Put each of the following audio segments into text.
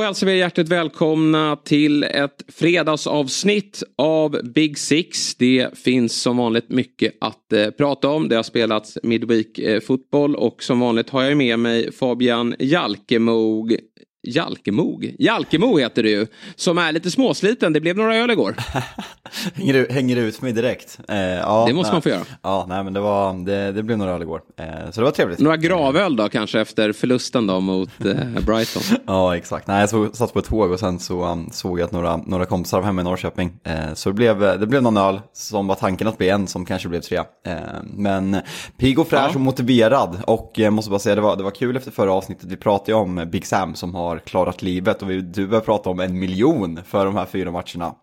Då hälsar vi hjärtligt välkomna till ett fredagsavsnitt av Big Six. Det finns som vanligt mycket att eh, prata om. Det har spelats Midweek eh, fotboll och som vanligt har jag med mig Fabian Jalkemog Jalkemog? Jalkemo heter det ju. Som är lite småsliten. Det blev några öl igår. hänger, ut, hänger ut mig direkt. Eh, ja, det måste nej, man få göra. Ja, nej men det, var, det, det blev några öl igår. Eh, så det var trevligt. Några gravöl då kanske efter förlusten då mot eh, Brighton. ja, exakt. Nej, jag så, satt på ett tåg och sen så um, såg jag att några, några kompisar var hemma i Norrköping. Eh, så det blev, det blev någon öl som var tanken att bli en som kanske blev tre. Eh, men pigg och fräsch ja. och motiverad. Och jag måste bara säga, det var, det var kul efter förra avsnittet. Vi pratade ju om Big Sam som har har klarat livet och vi, du börjar prata om en miljon för de här fyra matcherna.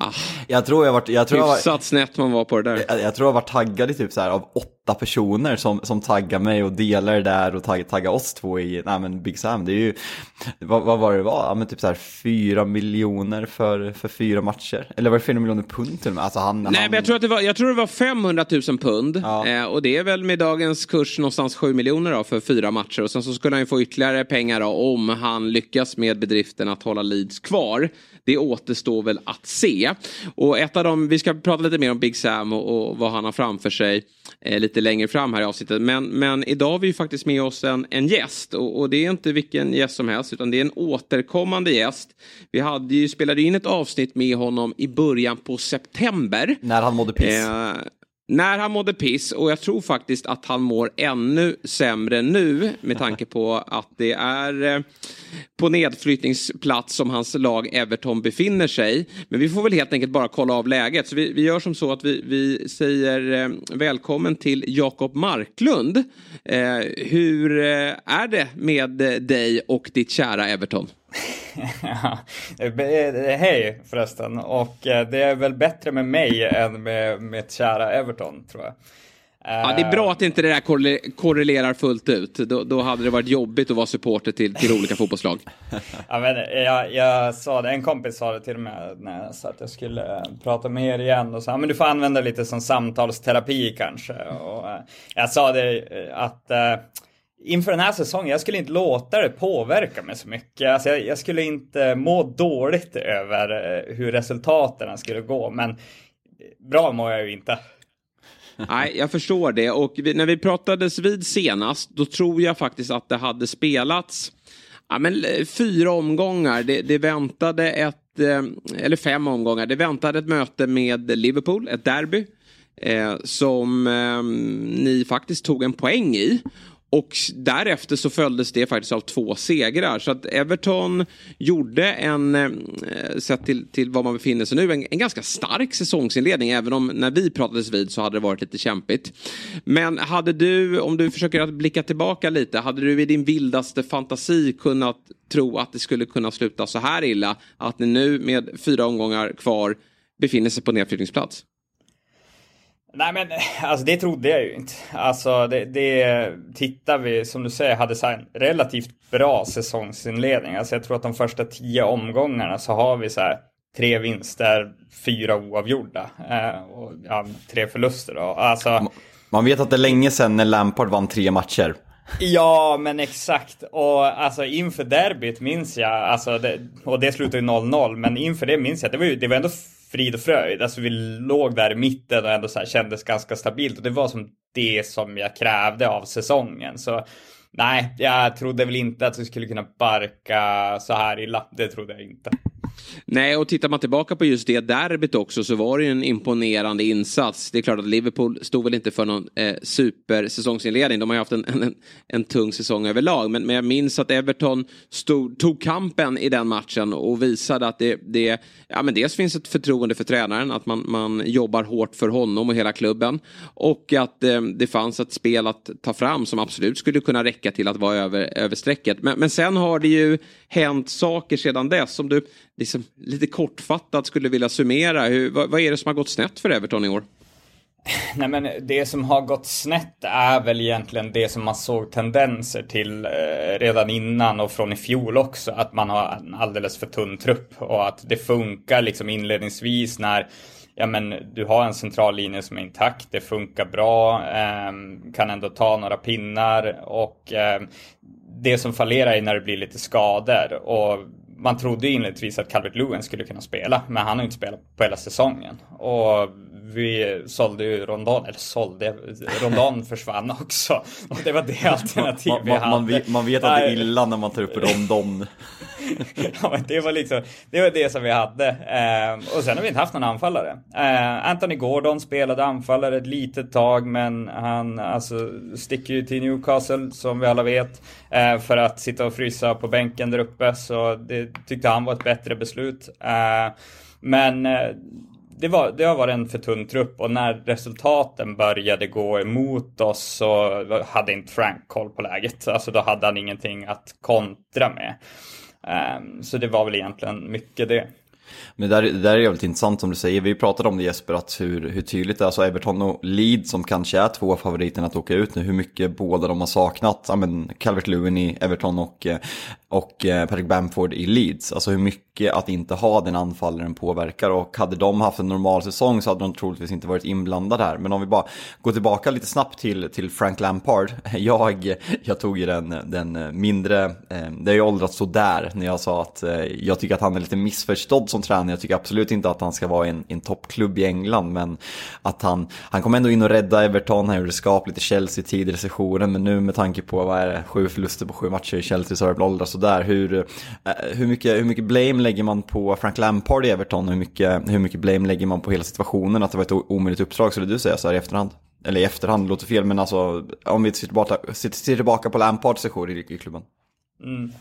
Ah, jag tror jag varit, jag tror jag var, snett man var på det där. Jag, jag, tror jag var taggad i typ så här av åtta personer som, som taggar mig och delar det där och taggar, taggar oss två i, nej men Big Sam, det är ju, vad, vad var det det var? Ja men typ så här fyra miljoner för, för fyra matcher. Eller var det fyra miljoner pund till och med? Alltså han, nej han... men jag tror att det var, jag tror det var 500 000 pund. Ja. Eh, och det är väl med dagens kurs någonstans sju miljoner då för fyra matcher. Och sen så skulle han ju få ytterligare pengar då om han lyckas med bedriften att hålla Leeds kvar. Det återstår väl att se. Och ett av dem, vi ska prata lite mer om Big Sam och, och vad han har framför sig eh, lite längre fram här i avsnittet. Men, men idag har vi ju faktiskt med oss en, en gäst och, och, det är inte vilken gäst som helst utan det är en återkommande gäst. Vi hade ju, spelade in ett avsnitt med honom i början på september. När han mådde piss. Eh, när han mådde piss och jag tror faktiskt att han mår ännu sämre nu med tanke på att det är eh, på nedflyttningsplats som hans lag Everton befinner sig. Men vi får väl helt enkelt bara kolla av läget. Så vi, vi gör som så att vi, vi säger eh, välkommen till Jakob Marklund. Eh, hur är det med dig och ditt kära Everton? Hej förresten, och eh, det är väl bättre med mig än med mitt kära Everton tror jag. Ja, det är bra att inte det där korrelerar fullt ut. Då, då hade det varit jobbigt att vara supporter till, till olika fotbollslag. ja, men jag, jag sa det, en kompis sa det till med när jag sa att jag skulle prata med er igen och sa men du får använda lite som samtalsterapi kanske. Och, eh, jag sa det eh, att inför den här säsongen, jag skulle inte låta det påverka mig så mycket. Alltså jag, jag skulle inte må dåligt över eh, hur resultaten skulle gå, men bra mår jag ju inte. Nej, jag förstår det. Och vi, när vi pratades vid senast, då tror jag faktiskt att det hade spelats ja, men, eh, fyra omgångar. Det, det väntade ett, eh, eller fem omgångar. Det väntade ett möte med Liverpool, ett derby. Eh, som eh, ni faktiskt tog en poäng i. Och därefter så följdes det faktiskt av två segrar. Så att Everton gjorde en, eh, sett till, till var man befinner sig nu, en, en, ganska stark säsongsinledning. Även om när vi pratades vid så hade det varit lite kämpigt. Men hade du, om du försöker att blicka tillbaka lite, hade du i din vildaste fantasi kunnat tro att det skulle kunna sluta så här illa? Att ni nu med fyra omgångar kvar befinner sig på nedflyttningsplats? Nej men alltså det trodde jag ju inte. Alltså det, det tittar vi, som du säger, hade så en relativt bra säsongsinledning. Alltså jag tror att de första tio omgångarna så har vi så här tre vinster, fyra oavgjorda eh, och ja, tre förluster då. Alltså, Man vet att det är länge sedan när Lampard vann tre matcher. Ja, men exakt. Och alltså inför derbyt minns jag, alltså det, och det slutade ju 0-0, men inför det minns jag, det var ju det var ändå frid och fröjd. Alltså vi låg där i mitten och ändå så här kändes ganska stabilt och det var som det som jag krävde av säsongen. Så nej, jag trodde väl inte att vi skulle kunna barka så här illa. Det trodde jag inte. Nej, och tittar man tillbaka på just det derbyt också så var det ju en imponerande insats. Det är klart att Liverpool stod väl inte för någon eh, supersäsongsinledning. De har ju haft en, en, en tung säsong överlag. Men, men jag minns att Everton stod, tog kampen i den matchen och visade att det, det ja, men dels finns ett förtroende för tränaren, att man, man jobbar hårt för honom och hela klubben. Och att eh, det fanns ett spel att ta fram som absolut skulle kunna räcka till att vara över, över strecket. Men, men sen har det ju hänt saker sedan dess som du liksom, lite kortfattat skulle vilja summera. Hur, vad, vad är det som har gått snett för Everton i år? Nej men det som har gått snett är väl egentligen det som man såg tendenser till eh, redan innan och från i fjol också. Att man har en alldeles för tunn trupp och att det funkar liksom inledningsvis när ja, men du har en central linje som är intakt, det funkar bra, eh, kan ändå ta några pinnar och eh, det som fallerar är när det blir lite skador. Och man trodde inledningsvis att Calvert Lewin skulle kunna spela, men han har inte spelat på hela säsongen. Och vi sålde ju Rondon, eller sålde, Rondon försvann också. Och det var det alternativ man, vi hade. Man vet, man vet att det är illa när man tar upp Rondon. ja, men det var liksom, det var det som vi hade. Eh, och sen har vi inte haft någon anfallare. Eh, Anthony Gordon spelade anfallare ett litet tag, men han alltså, sticker ju till Newcastle, som vi alla vet, eh, för att sitta och frysa på bänken där uppe. Så det tyckte han var ett bättre beslut. Eh, men eh, det, var, det har varit en för tunn trupp och när resultaten började gå emot oss så hade inte Frank koll på läget. Alltså då hade han ingenting att kontra med. Eh, så det var väl egentligen mycket det. Men där, där är det väldigt intressant som du säger, vi pratade om det Jesper, att hur, hur tydligt det är, alltså Everton och Leeds som kanske är två av favoriterna att åka ut nu, hur mycket båda de har saknat, ja men Calvert Lewin i Everton och, eh, och eh, Patrick Bamford i Leeds, alltså hur mycket att inte ha den anfallaren påverkar och hade de haft en normal säsong så hade de troligtvis inte varit inblandade här, men om vi bara går tillbaka lite snabbt till, till Frank Lampard, jag, jag tog ju den, den mindre, eh, det har ju åldrats sådär när jag sa att eh, jag tycker att han är lite missförstådd som tränare. Jag tycker absolut inte att han ska vara i en, en toppklubb i England, men att han, han kom ändå in och rädda Everton, han gjorde skapligt i Chelsea tidigare i sessionen, men nu med tanke på, vad är det, sju förluster på sju matcher i Chelsea så har det åldrats sådär. Hur, eh, hur, mycket, hur mycket blame lägger man på Frank Lampard i Everton? Hur mycket, hur mycket blame lägger man på hela situationen, att det var ett omöjligt uppdrag, skulle du säga så här i efterhand? Eller i efterhand, låter fel, men alltså om vi ser tillbaka, ser tillbaka på Lampards session i, i klubben. Mm.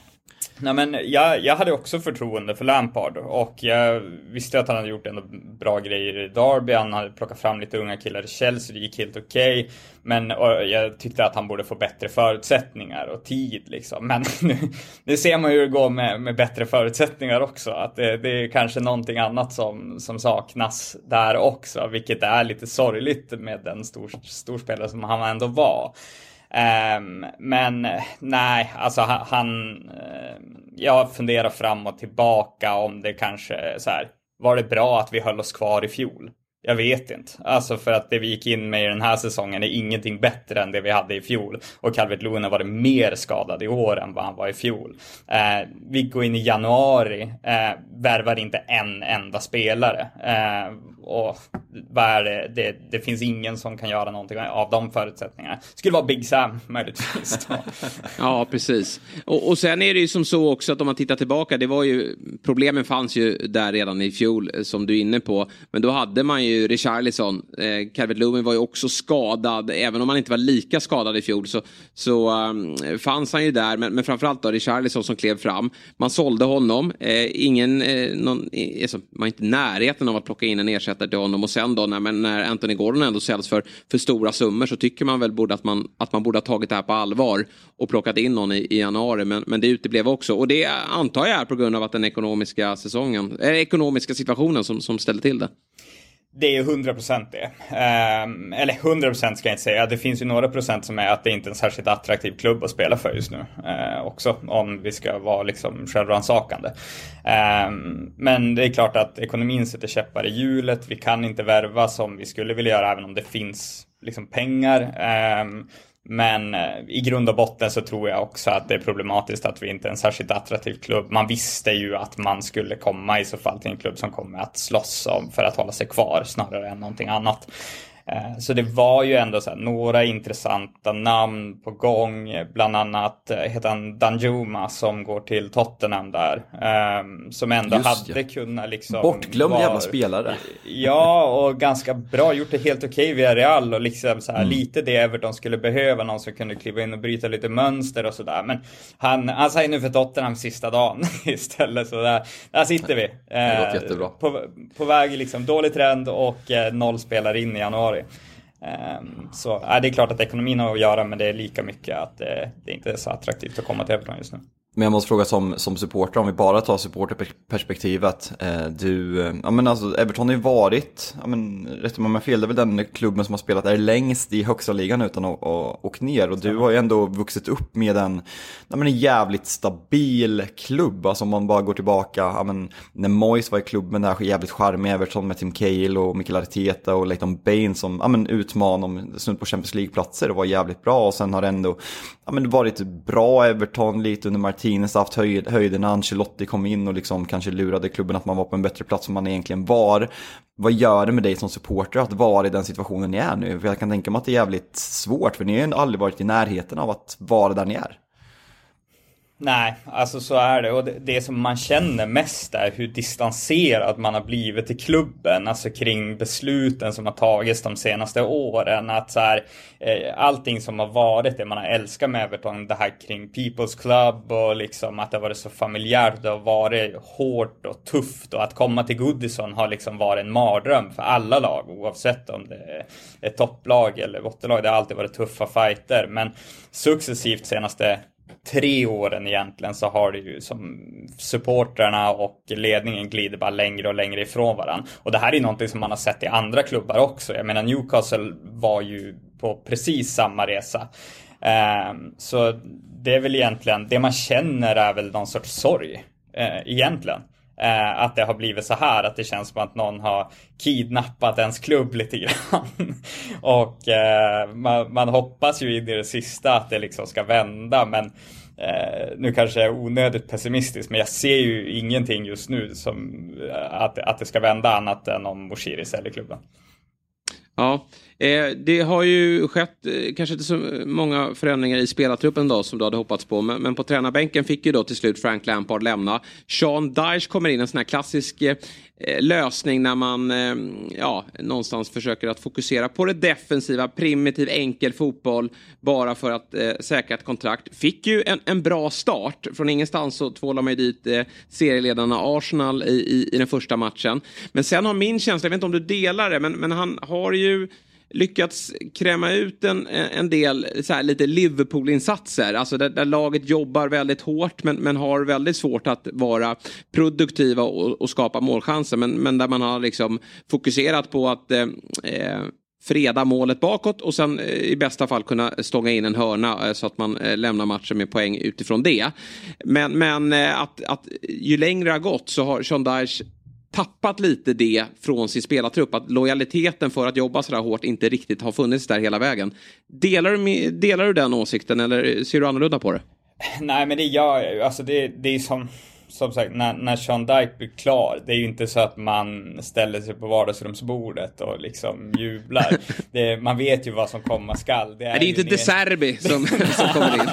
Nej, men jag, jag hade också förtroende för Lampard och jag visste att han hade gjort ändå bra grejer i Derby. Han hade plockat fram lite unga killar i Chelsea, det gick helt okej. Okay. Men jag tyckte att han borde få bättre förutsättningar och tid liksom. Men nu, nu ser man ju hur det går med, med bättre förutsättningar också. Att det, det, är kanske någonting annat som, som saknas där också, vilket är lite sorgligt med den stor, storspelare som han ändå var. Um, men nej, alltså han, eh, jag funderar fram och tillbaka om det kanske så här, var det bra att vi höll oss kvar i fjol? Jag vet inte. Alltså för att det vi gick in med i den här säsongen är ingenting bättre än det vi hade i fjol. Och Calvert Lewin har varit mer skadad i år än vad han var i fjol. Eh, vi går in i januari, eh, värvar inte en enda spelare. Eh, och vad är det? det? Det finns ingen som kan göra någonting av de förutsättningarna. Skulle vara Big Sam möjligtvis. ja, precis. Och, och sen är det ju som så också att om man tittar tillbaka, det var ju problemen fanns ju där redan i fjol eh, som du är inne på. Men då hade man ju Richarlison. Eh, Calvert Lewin var ju också skadad, även om han inte var lika skadad i fjol så, så um, fanns han ju där. Men, men framförallt då Richarlison som klev fram. Man sålde honom. Eh, ingen, eh, någon, eh, alltså, man var inte i närheten av att plocka in en ersättare till honom och sen då när, när Anthony Gordon ändå säljs för, för stora summor så tycker man väl borde att, man, att man borde ha tagit det här på allvar och plockat in någon i, i januari. Men, men det uteblev också. Och det antar jag är på grund av att den ekonomiska säsongen, äh, ekonomiska situationen som, som ställde till det. Det är 100% det. Um, eller 100% ska jag inte säga. Det finns ju några procent som är att det inte är en särskilt attraktiv klubb att spela för just nu. Uh, också om vi ska vara liksom självrannsakande. Um, men det är klart att ekonomin sätter käppar i hjulet. Vi kan inte värva som vi skulle vilja göra även om det finns liksom pengar. Um, men eh, i grund och botten så tror jag också att det är problematiskt att vi inte är en särskilt attraktiv klubb. Man visste ju att man skulle komma i så fall till en klubb som kommer att slåss om för att hålla sig kvar snarare än någonting annat. Eh, så det var ju ändå så några intressanta namn på gång, bland annat eh, heter han Danjuma som går till Tottenham där. Eh, som ändå Just hade ja. kunnat liksom... Bortglömd vara- jävla spelare. Ja, och ganska bra. Gjort det helt okej via Real och liksom så här, Mm. lite det Everton skulle behöva. Någon som kunde kliva in och bryta lite mönster och sådär. Men han, han säger nu för Tottenham sista dagen istället. Så där, där sitter vi. Det låter Eh, jättebra. På, på väg liksom dålig trend och noll spelare in i januari februari. Ehm, så det är klart att ekonomin har att göra men det är lika mycket att eh, det inte är så attraktivt att komma till Everton just nu. Men jag måste fråga som, som supporter, om vi bara tar supporterperspektivet. Eh, du, eh, ja men alltså Everton har ju varit, ja men rätt om jag har fel, det är väl den klubben som har spelat är längst i högsta ligan utan att åka ner. Och du har ju ändå vuxit upp med en, ja men en jävligt stabil klubb. Alltså om man bara går tillbaka, ja men när Moyes var i klubben där, jävligt charmig Everton med Tim Cahill och Mikael Arteta och Leighton Baines som, ja men utmanade om snudd på Champions League-platser och var jävligt bra. Och sen har det ändå, ja men varit bra Everton lite under Martinez, haft höjd, när Ancelotti kom in och liksom kanske lurade klubben att man var på en bättre plats än man egentligen var. Vad gör det med dig som supporter att vara i den situationen ni är nu? För jag kan tänka mig att det är jävligt svårt, för ni har ju aldrig varit i närheten av att vara där ni är. Nej, alltså så är det. Och det, det som man känner mest är hur distanserad man har blivit i klubben. Alltså kring besluten som har tagits de senaste åren. Att så här, eh, allting som har varit det man har älskat med Everton. Det här kring People's Club och liksom att det har varit så familjärt. Det har varit hårt och tufft. Och att komma till Goodison har liksom varit en mardröm för alla lag. Oavsett om det är ett topplag eller bottenlag. Det har alltid varit tuffa fighter. Men successivt senaste tre åren egentligen så har det ju som supportrarna och ledningen glider bara längre och längre ifrån varandra. Och det här är någonting som man har sett i andra klubbar också. Jag menar Newcastle var ju på precis samma resa. Ehm, så det är väl egentligen, det man känner är väl någon sorts sorg. Eh, egentligen. Eh, att det har blivit så här, att det känns som att någon har kidnappat ens klubb lite grann. och eh, man, man hoppas ju in i det sista att det liksom ska vända, men eh, nu kanske jag är onödigt pessimistisk, men jag ser ju ingenting just nu som eh, att, att det ska vända annat än om Moshiri säljer klubben. Ja, eh, det har ju skett eh, kanske inte så många förändringar i spelartruppen då som du hade hoppats på. Men, men på tränarbänken fick ju då till slut Frank Lampard lämna. Sean Dyche kommer in, en sån här klassisk eh, lösning när man eh, ja, någonstans försöker att fokusera på det defensiva, primitiv, enkel fotboll bara för att eh, säkra ett kontrakt. Fick ju en, en bra start. Från ingenstans så tvålade man ju dit eh, serieledarna Arsenal i, i, i den första matchen. Men sen har min känsla, jag vet inte om du delar det, men, men han har ju lyckats kräma ut en, en del så här, lite Liverpool-insatser. Alltså där, där laget jobbar väldigt hårt men, men har väldigt svårt att vara produktiva och, och skapa målchanser. Men, men där man har liksom fokuserat på att eh, eh freda målet bakåt och sen eh, i bästa fall kunna stånga in en hörna eh, så att man eh, lämnar matchen med poäng utifrån det. Men, men eh, att, att ju längre det har gått så har Sean Dyche tappat lite det från sin spelartrupp. Att lojaliteten för att jobba sådär hårt inte riktigt har funnits där hela vägen. Delar du, med- delar du den åsikten eller ser du annorlunda på det? Nej men det gör jag ju. Alltså det, det är som, som sagt när, när Sean Dyke blir klar. Det är ju inte så att man ställer sig på vardagsrumsbordet och liksom jublar. Det, man vet ju vad som komma skall. Det är, Nej, det är inte mer- De Serbi som, som kommer in.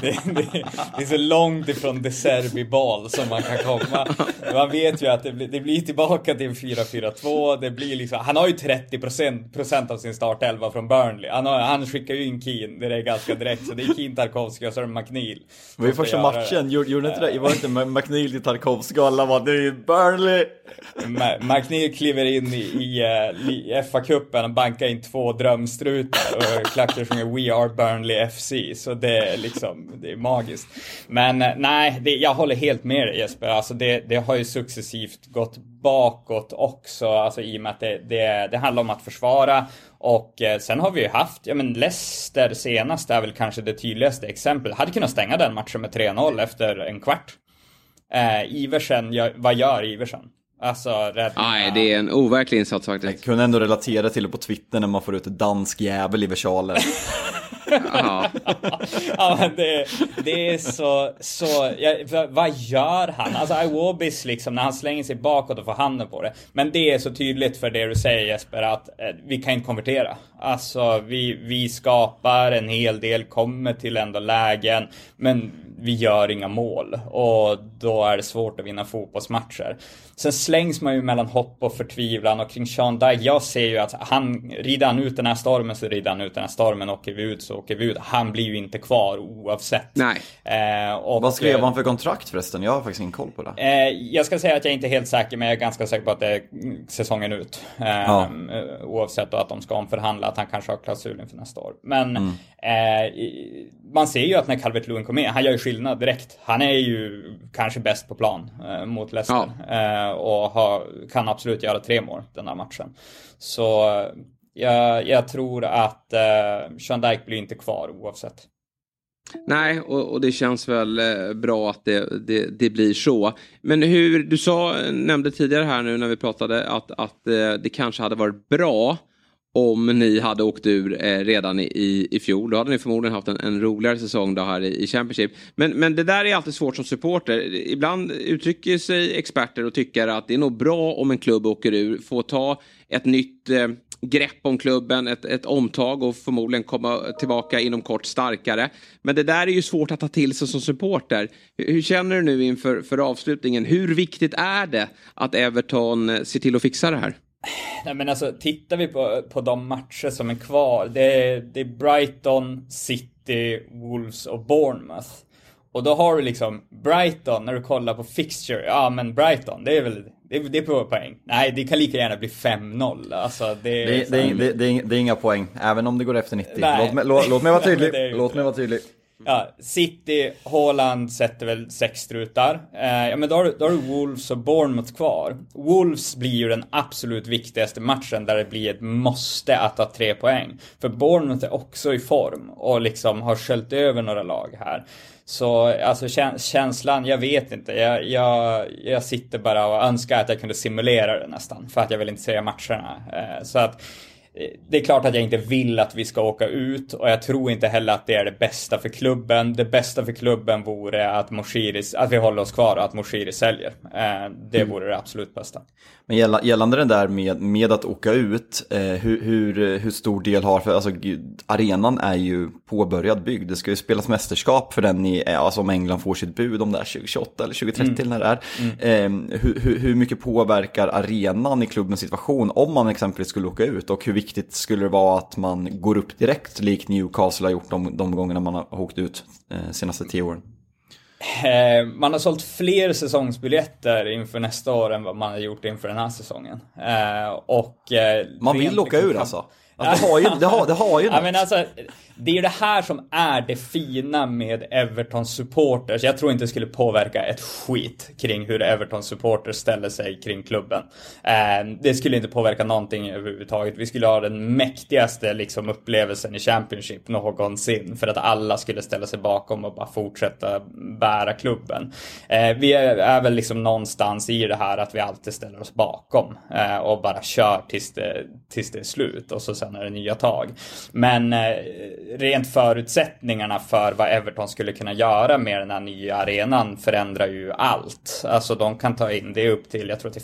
det, det, det är så långt ifrån De Serbi-bal som man kan komma. Man vet ju att det blir, det blir tillbaka till en 4-4-2. Det blir liksom, han har ju 30% procent av sin startelva från Burnley. Han, har, han skickar ju in Keen, det är ganska direkt. Så det är Keen, Tarkovsky och så är det McNeil. Det var ju första matchen, gjorde, gjorde inte det? Var inte McNeil till Tarkovsky och alla bara det är ju Burnley! Ma- McNeil kliver in i, i, eh, i FA-cupen och bankar in två drömstrutar och klackar sjunger We Are Burnley FC. Så det är liksom, det är magiskt. Men eh, nej, det, jag håller helt med dig Jesper. Alltså det, det har ju successivt gått bakåt också. Alltså i och med att det, det, det handlar om att försvara. Och eh, sen har vi ju haft, ja men Leicester senast är väl kanske det tydligaste exemplet. Hade kunnat stänga den matchen med 3-0 efter en kvart. Eh, Iversen, gör, vad gör Iversen? Alltså räddningar. Nej, det är en overklig insats Jag faktiskt. kunde ändå relatera till det på Twitter när man får ut dansk jävel i versalen. ja. ja, men det, det är så, så ja, vad gör han? Alltså Iwobis liksom, när han slänger sig bakåt och får handen på det. Men det är så tydligt för det du säger Jesper, att eh, vi kan inte konvertera. Alltså, vi, vi skapar en hel del, kommer till ändå lägen, men vi gör inga mål. Och då är det svårt att vinna fotbollsmatcher. Sen slängs man ju mellan hopp och förtvivlan och kring Sean Dyke, jag ser ju att han, rider han ut den här stormen så rider han ut den här stormen, åker vi ut så åker vi ut. Han blir ju inte kvar oavsett. Nej. Eh, och, Vad skrev han för kontrakt förresten? Jag har faktiskt ingen koll på det. Eh, jag ska säga att jag inte är helt säker, men jag är ganska säker på att det är säsongen ut. Eh, ja. Oavsett då att de ska omförhandla, att han kanske har klausul inför nästa år. Men mm. eh, man ser ju att när Calvert Lewin kom med, han gör ju skillnad direkt. Han är ju kanske bäst på plan eh, mot Leicester. Ja. Eh, och har, kan absolut göra tre mål den här matchen. Så eh, jag, jag tror att eh, Sean Dyke blir inte kvar oavsett. Nej, och, och, det känns väl eh, bra att det, det, det, blir så. Men hur, du sa, nämnde tidigare här nu när vi pratade att, att det kanske hade varit bra om ni hade åkt ur eh, redan i, i fjol. Då hade ni förmodligen haft en, en roligare säsong då här i, i Championship. Men, men det där är alltid svårt som supporter. Ibland uttrycker sig experter och tycker att det är nog bra om en klubb åker ur, får ta ett nytt eh, grepp om klubben, ett, ett omtag och förmodligen komma tillbaka inom kort starkare. Men det där är ju svårt att ta till sig som supporter. Hur, hur känner du nu inför för avslutningen? Hur viktigt är det att Everton eh, ser till att fixa det här? Nej men alltså tittar vi på, på de matcher som är kvar. Det är, det är Brighton, City, Wolves och Bournemouth. Och då har du liksom Brighton, när du kollar på fixture, ja men Brighton, det är väl, det, det är på poäng. Nej, det kan lika gärna bli 5-0. Alltså, det, är det, det, det, det, är inga poäng, även om det går efter 90. Låt mig, låt, låt mig vara tydlig. låt mig vara tydlig. Ja, City, Haaland sätter väl sex strutar. Eh, ja, men då har, du, då har du Wolves och Bournemouth kvar. Wolves blir ju den absolut viktigaste matchen där det blir ett måste att ta tre poäng. För Bournemouth är också i form och liksom har sköljt över några lag här. Så alltså känslan, jag vet inte. Jag, jag, jag sitter bara och önskar att jag kunde simulera det nästan. För att jag vill inte se matcherna. Eh, så att det är klart att jag inte vill att vi ska åka ut och jag tror inte heller att det är det bästa för klubben. Det bästa för klubben vore att Moshiris, att vi håller oss kvar och att Moshiri säljer. Eh, det mm. vore det absolut bästa. Men gällande det där med, med att åka ut, eh, hur, hur, hur, stor del har, för alltså arenan är ju påbörjad byggd. Det ska ju spelas mästerskap för den i, alltså om England får sitt bud om det är 2028 eller 2030 mm. när det är. Mm. Eh, hur, hur, hur mycket påverkar arenan i klubbens situation om man exempelvis skulle åka ut och hur viktigt skulle det vara att man går upp direkt likt Newcastle har gjort de, de gångerna man har åkt ut eh, senaste tio åren? Eh, man har sålt fler säsongsbiljetter inför nästa år än vad man har gjort inför den här säsongen. Eh, och, eh, man vill åka ur alltså? Alltså, det, har ju, det, har, det har ju ja, men alltså, Det är ju det här som är det fina med Everton supporters. Jag tror inte det skulle påverka ett skit kring hur Everton supporters ställer sig kring klubben. Eh, det skulle inte påverka någonting överhuvudtaget. Vi skulle ha den mäktigaste liksom, upplevelsen i Championship någonsin. För att alla skulle ställa sig bakom och bara fortsätta bära klubben. Eh, vi är, är, väl liksom någonstans i det här att vi alltid ställer oss bakom. Eh, och bara kör tills det, tills det är slut. Och så det nya tag. Men eh, rent förutsättningarna för vad Everton skulle kunna göra med den här nya arenan förändrar ju allt. Alltså de kan ta in det upp till, jag tror är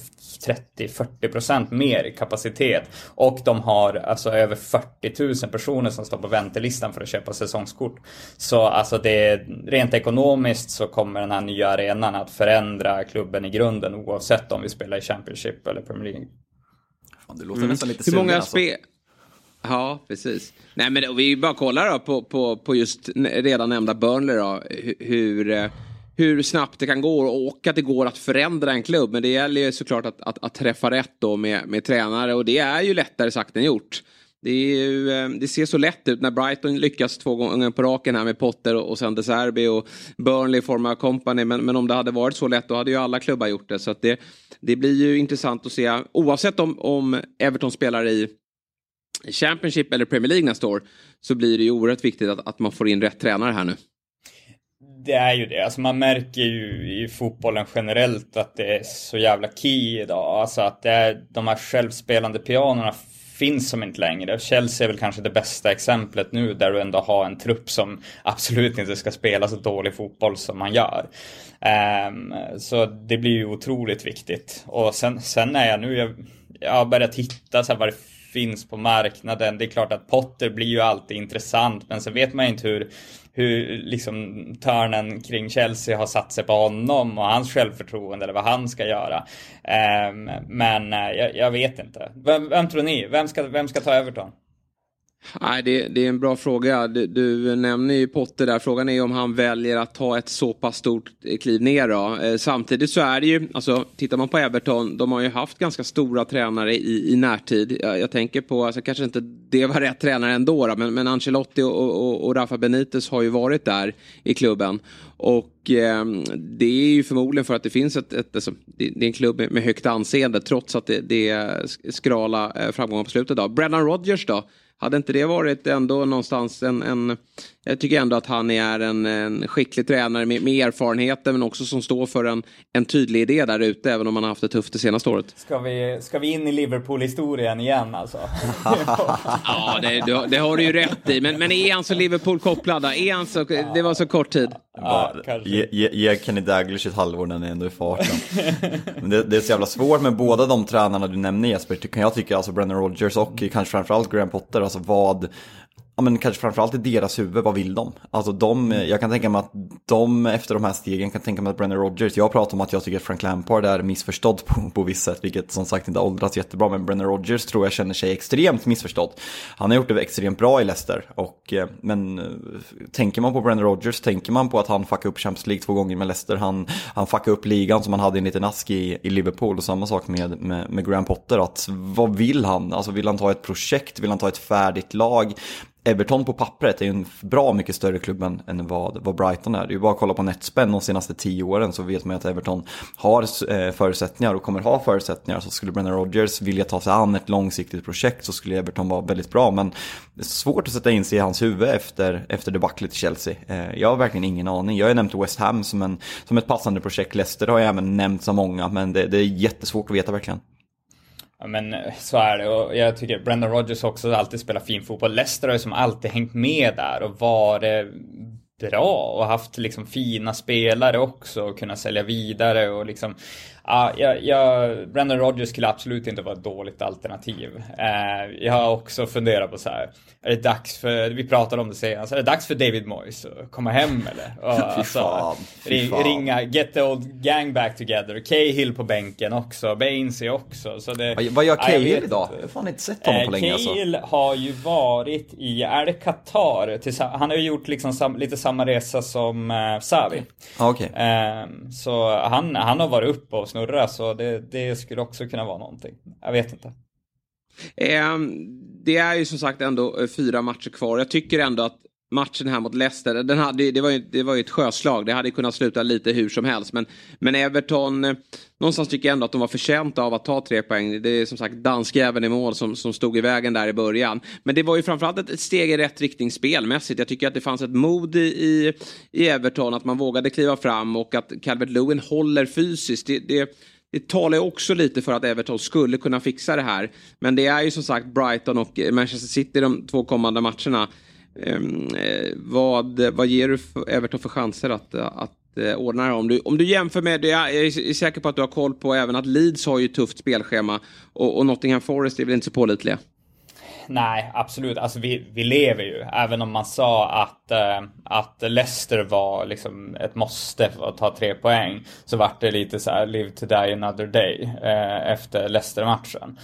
30-40% mer kapacitet. Och de har alltså över 40 000 personer som står på väntelistan för att köpa säsongskort. Så alltså det, rent ekonomiskt så kommer den här nya arenan att förändra klubben i grunden oavsett om vi spelar i Championship eller Premier League. Fan, det låter mm. nästan lite Hur många alltså. spel Ja, precis. Nej, men vi bara kollar då på, på, på just redan nämnda Burnley då. Hur, eh, hur snabbt det kan gå och att det går att förändra en klubb. Men det gäller ju såklart att, att, att träffa rätt då med, med tränare och det är ju lättare sagt än gjort. Det, ju, eh, det, ser så lätt ut när Brighton lyckas två gånger på raken här med Potter och, och sen De Serbi och Burnley i form av company. Men, men, om det hade varit så lätt då hade ju alla klubbar gjort det. Så att det, det blir ju intressant att se oavsett om, om Everton spelar i Championship eller Premier League nästa år så blir det ju oerhört viktigt att, att man får in rätt tränare här nu. Det är ju det. Alltså man märker ju i fotbollen generellt att det är så jävla key idag. Alltså att det är de här självspelande pianorna finns som inte längre. Chelsea är väl kanske det bästa exemplet nu där du ändå har en trupp som absolut inte ska spela så dålig fotboll som man gör. Um, så det blir ju otroligt viktigt. Och sen, sen är jag nu, jag, jag har börjat hitta så här vad det finns på marknaden. Det är klart att Potter blir ju alltid intressant, men sen vet man ju inte hur hur liksom törnen kring Chelsea har satt sig på honom och hans självförtroende eller vad han ska göra. Um, men uh, jag, jag, vet inte. Vem, vem, tror ni? Vem ska, vem ska ta Everton? Nej, det, det, är en bra fråga. Du, du, nämner ju Potter där. Frågan är om han väljer att ta ett så pass stort eh, kliv ner då. Eh, samtidigt så är det ju, alltså tittar man på Everton, de har ju haft ganska stora tränare i, i närtid. Jag, jag tänker på, alltså kanske inte det var rätt tränare ändå då, men, men Ancelotti och, och, och, Rafa Benitez har ju varit där i klubben. Och eh, det är ju förmodligen för att det finns ett, ett alltså, det, det, är en klubb med, med högt anseende trots att det, det är skrala eh, framgångar på slutet. Då. Brennan Rodgers då? Hade inte det varit ändå någonstans en, en jag tycker ändå att han är en, en skicklig tränare med, med erfarenheter men också som står för en, en tydlig idé där ute även om han har haft det tufft det senaste året. Ska vi, ska vi in i Liverpool-historien igen alltså? ja, det, det, det, har du ju rätt i. Men, men är han så Liverpool-kopplad? Är han så, det var så kort tid. Ja, ge, ge, ge Kenny Daglish ett halvår när han är ändå i farten. men det, det, är så jävla svårt med båda de tränarna du nämner Jesper, kan jag tycka, alltså Brennan Rodgers och kanske framförallt Graham Potter, alltså vad ja, men kanske framförallt i deras huvud, vad vill de? Alltså de, jag kan tänka mig att de efter de här stegen kan tänka mig att Brennan Rodgers, jag pratar om att jag tycker att Frank Lampard är missförstådd på, på visst sätt, vilket som sagt inte åldrats jättebra, men Brennan Rodgers tror jag känner sig extremt missförstådd. Han har gjort det extremt bra i Leicester, och, eh, men eh, tänker man på Brennan Rodgers, tänker man på att han fuckade upp Champions League två gånger med Leicester, han, han fuckade upp ligan som han hade en liten ask i, i Liverpool, och samma sak med, med, med Graham Potter, att vad vill han? Alltså vill han ta ett projekt, vill han ta ett färdigt lag? Everton på pappret är ju en bra mycket större klubb än, än vad, vad Brighton är. Det är ju bara att kolla på netspend de senaste tio åren så vet man att Everton har eh, förutsättningar och kommer ha förutsättningar. Så skulle Brennan Rodgers vilja ta sig an ett långsiktigt projekt så skulle Everton vara väldigt bra. Men det är svårt att sätta in sig i hans huvud efter, efter debaclet i Chelsea. Eh, jag har verkligen ingen aning. Jag har ju nämnt West Ham som, en, som ett passande projekt. Leicester har jag även nämnt så många men det, det är jättesvårt att veta verkligen. Ja, men eh, så är det och jag tycker Brendan Rodgers också alltid spelar fin fotboll. Leicester har ju som alltid hängt med där och varit bra och haft liksom fina spelare också och kunna sälja vidare och liksom Ja, jag, jag, Brendan Rodgers skulle absolut inte vara ett dåligt alternativ. Eh, jag har också funderat på så här, är det dags för, vi pratade om det senast, är det dags för David Moyes att komma hem eller? Och, fy alltså, fan, fan. Ringa, get the old gang back together. Cahill på bänken också, Bainsey också. Så det, vad, gör Cahill idag? Jag har fan inte sett honom på eh, länge alltså. Cahill har ju varit i, är det Qatar? Han har ju gjort liksom sam, lite samma resa som eh, Savi. Ah, okay. eh, så han, han har varit uppe och snurra så det, det skulle också kunna vara någonting. Jag vet inte. Eh, det är ju som sagt ändå eh, fyra matcher kvar. Jag tycker ändå att matchen här mot Leicester, den hade, det, var ju, det var ju ett sjöslag. Det hade kunnat sluta lite hur som helst. Men, men Everton, eh, någonstans tycker jag ändå att de var förtjänta av att ta tre poäng. Det är som sagt danskjäveln i mål som, som stod i vägen där i början. Men det var ju framförallt ett, ett steg i rätt riktning spelmässigt. Jag tycker att det fanns ett mod i, i Everton, att man vågade kliva fram och att Calvert Lewin håller fysiskt. Det, det, det talar ju också lite för att Everton skulle kunna fixa det här. Men det är ju som sagt Brighton och Manchester City de två kommande matcherna. Ehm, eh, vad, vad ger du för Everton för chanser att, att eh, ordna det? Om du, om du jämför med, det, jag är säker på att du har koll på även att Leeds har ju tufft spelschema och, och Nottingham Forest är väl inte så pålitliga? Nej, absolut. Alltså vi, vi lever ju. Även om man sa att, äh, att Leicester var liksom ett måste för att ta tre poäng. Så vart det lite så här live to die another day äh, efter Leicester-matchen.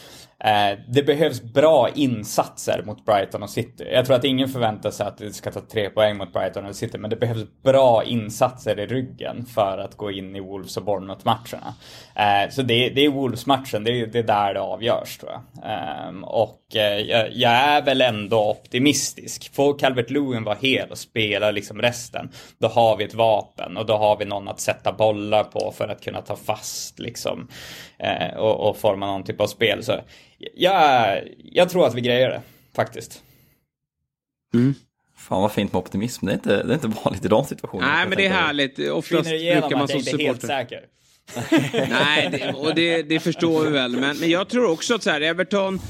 Eh, det behövs bra insatser mot Brighton och City. Jag tror att ingen förväntar sig att det ska ta tre poäng mot Brighton och City, men det behövs bra insatser i ryggen för att gå in i Wolves och Bournemouth-matcherna. Eh, så det, det är Wolves-matchen, det, det, är där det avgörs tror jag. Ehm, och eh, jag, jag, är väl ändå optimistisk. Får Calvert Lewin vara hel och spela liksom resten, då har vi ett vapen och då har vi någon att sätta bollar på för att kunna ta fast liksom eh, och, och forma någon typ av spel. Så jag, jag tror att vi grejer det, faktiskt. Mm. Fan vad fint med optimism, det är inte, det är inte vanligt i de situationerna. Nej men det är härligt, oftast brukar man som supporter. helt säker. Nej, det, och det, det, förstår vi väl. Men, men jag tror också att så här, Everton,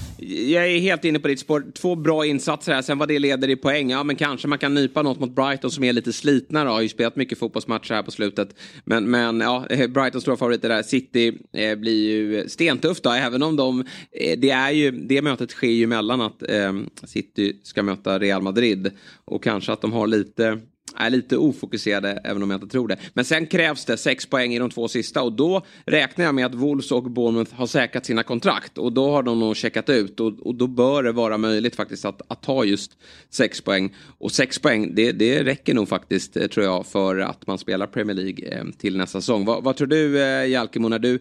jag är helt inne på ditt spår. Två bra insatser här, sen vad det leder i poäng. Ja, men kanske man kan nypa något mot Brighton som är lite slitna då. Har ju spelat mycket fotbollsmatcher här på slutet. Men, men ja, eh, Brightons stora favoriter där, City, eh, blir ju stentufft då. Även om de, eh, det är ju, det mötet sker ju mellan att eh, City ska möta Real Madrid. Och kanske att de har lite är lite ofokuserade, även om jag inte tror det. Men sen krävs det sex poäng i de två sista och då räknar jag med att Wolves och Bournemouth har säkrat sina kontrakt och då har de nog checkat ut och, och då bör det vara möjligt faktiskt att, att ta just sex poäng. Och sex poäng, det, det räcker nog faktiskt, eh, tror jag, för att man spelar Premier League eh, till nästa säsong. Vad, vad tror du, eh, Jalkemo, när du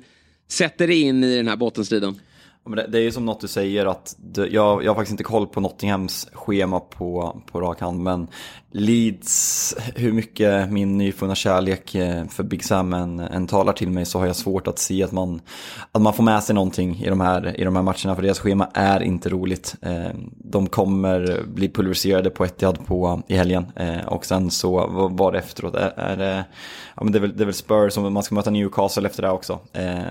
sätter dig in i den här bottenstriden? Det, är ju som något du säger att jag, jag har faktiskt inte koll på Nottinghams schema på, på rak hand men Leeds, hur mycket min nyfunna kärlek eh, för Big Sam än, än talar till mig så har jag svårt att se att man, att man får med sig någonting i de, här, i de här matcherna för deras schema är inte roligt. Eh, de kommer bli pulveriserade på Etihad på, i helgen eh, och sen så vad det efteråt? Är, är det, ja, men det, är väl, det är väl Spurs som man ska möta Newcastle efter det också.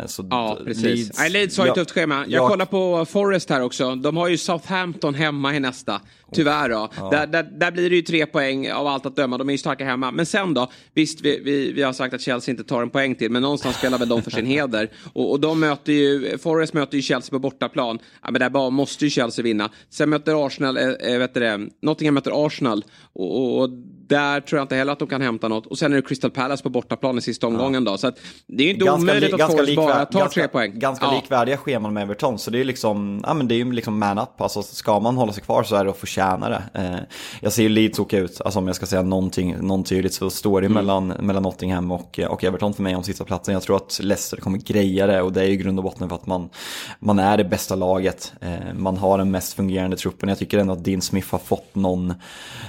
Så ja, precis. Leeds, Nej, Leeds har ju ett tufft schema. Jag, jag kollar på Forest här också. De har ju Southampton hemma i nästa. Tyvärr då. Ja. Där, där, där, blir det ju tre poäng av allt att döma. De är ju starka hemma. Men sen då. Visst, vi, vi, vi har sagt att Chelsea inte tar en poäng till. Men någonstans spelar väl de för sin heder. Och, och de möter ju, Forest möter ju Chelsea på bortaplan. Ja, men där bara måste ju Chelsea vinna. Sen möter Arsenal, äh, vet du det, Nottingham möter Arsenal. Och, och, där tror jag inte heller att de kan hämta något. Och sen är det Crystal Palace på bortaplan i sista omgången ja. då. Så det är ju inte ganska omöjligt att Forest bara tar ganska, tre poäng. Ganska ja. likvärdiga scheman med Everton. Så det är liksom, ja men det är ju liksom man up. Alltså ska man hålla sig kvar så är det att förtjäna det. Eh, jag ser ju Leeds åka ut, alltså om jag ska säga någonting, någon tydligt så står det mm. mellan, mellan Nottingham och, och Everton för mig om sista platsen. Jag tror att Leicester kommer greja det och det är ju grund och botten för att man, man är det bästa laget. Eh, man har den mest fungerande truppen. Jag tycker ändå att Dean Smith har fått någon,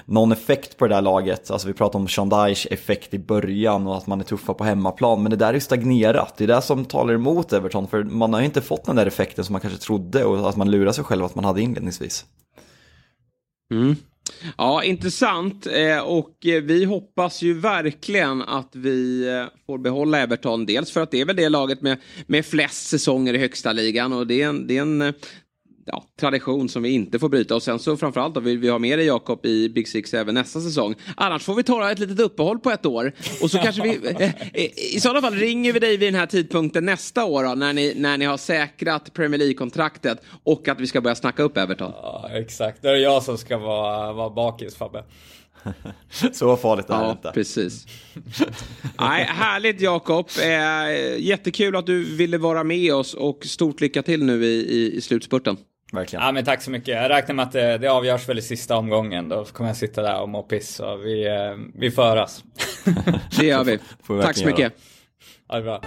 någon effekt på det där laget. Alltså vi pratar om Sean effekt i början och att man är tuffa på hemmaplan. Men det där är ju stagnerat. Det är det som talar emot Everton. För man har ju inte fått den där effekten som man kanske trodde och att man lurar sig själv att man hade inledningsvis. Mm. Ja, intressant. Eh, och eh, vi hoppas ju verkligen att vi eh, får behålla Everton. Dels för att det är väl det laget med, med flest säsonger i högsta ligan och det är en, det är en ja, tradition som vi inte får bryta. Och sen så framförallt då vill vi ha med dig Jakob i Big Six även nästa säsong. Annars får vi ta ett litet uppehåll på ett år. Och så kanske vi, eh, eh, i sådana fall ringer vi dig vid den här tidpunkten nästa år då, när ni, när ni har säkrat Premier League-kontraktet och att vi ska börja snacka upp Everton. Ja, exakt. Det är jag som ska vara, vara bakis Fabbe. Så farligt är det ja, inte. precis. Nej, härligt Jakob. Eh, jättekul att du ville vara med oss och stort lycka till nu i, i, i slutspurten. Verkligen. Ja, men tack så mycket. Jag räknar med att det, det avgörs väl i sista omgången. Då kommer jag sitta där och må piss. Och vi, eh, vi föras. det gör vi. vi tack så mycket. Göra. Ja, det bra.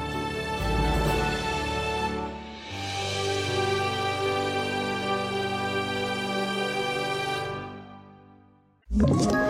Ett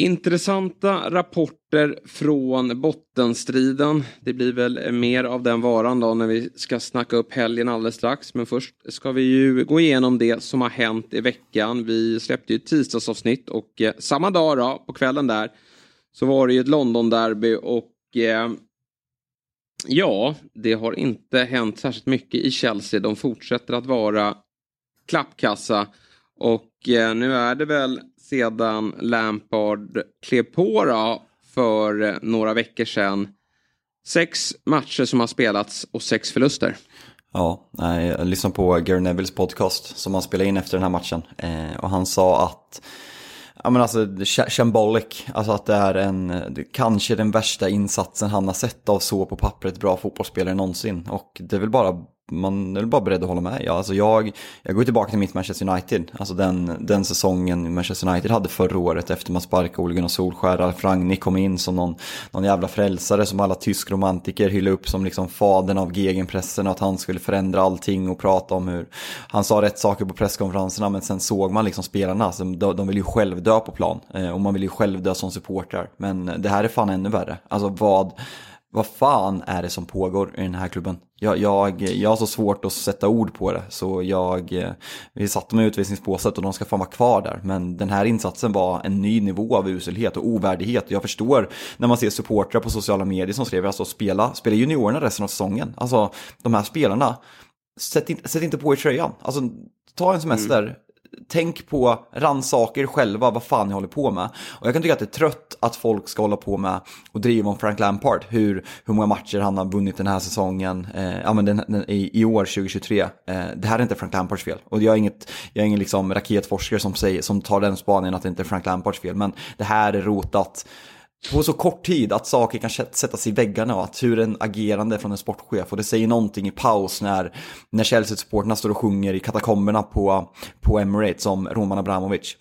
Intressanta rapporter från bottenstriden. Det blir väl mer av den varan då när vi ska snacka upp helgen alldeles strax. Men först ska vi ju gå igenom det som har hänt i veckan. Vi släppte ju ett tisdagsavsnitt och eh, samma dag då, på kvällen där, så var det ju ett London-derby och eh, ja, det har inte hänt särskilt mycket i Chelsea. De fortsätter att vara klappkassa och eh, nu är det väl sedan Lampard klev på då, för eh, några veckor sedan. Sex matcher som har spelats och sex förluster. Ja, jag lyssnade på Gary Nevilles podcast som han spelade in efter den här matchen. Eh, och han sa att Ja men alltså, shambolic, alltså att det är en, kanske den värsta insatsen han har sett av så på pappret bra fotbollsspelare någonsin. Och det är väl bara man är bara beredd att hålla med. Ja, alltså jag, jag går tillbaka till mitt Manchester United, alltså den, den säsongen Manchester United hade förra året efter man sparkade Ole Gunnar Solskär. Ralf Rangnick kom in som någon, någon jävla frälsare som alla tysk romantiker hyllade upp som liksom fadern av gegenpressen och att han skulle förändra allting och prata om hur han sa rätt saker på presskonferenserna men sen såg man liksom spelarna, alltså, de, de vill ju själv dö på plan eh, och man vill ju själv dö som supportrar. Men det här är fan ännu värre. Alltså vad, vad fan är det som pågår i den här klubben? Jag, jag, jag har så svårt att sätta ord på det, så jag, eh, vi satte mig i utvisningspåset och de ska fan vara kvar där. Men den här insatsen var en ny nivå av uselhet och ovärdighet. Jag förstår när man ser supportrar på sociala medier som skriver alltså spela, spela juniorerna resten av säsongen. Alltså de här spelarna, sätt, in, sätt inte på er tröjan. Alltså ta en semester, mm tänk på rannsaker själva vad fan ni håller på med. Och jag kan tycka att det är trött att folk ska hålla på med och driva om Frank Lampard, hur, hur många matcher han har vunnit den här säsongen, eh, ja men den, den, i, i, år 2023. Eh, det här är inte Frank Lampards fel. Och jag är, inget, jag är ingen liksom raketforskare som, säger, som tar den spaningen att det inte är Frank Lampards fel, men det här är rotat på så kort tid att saker kan sättas i väggarna och att hur en agerande från en sportchef och det säger någonting i paus när, när Chelsea-supporterna står och sjunger i katakomberna på, på Emirates om Roman Abramovic.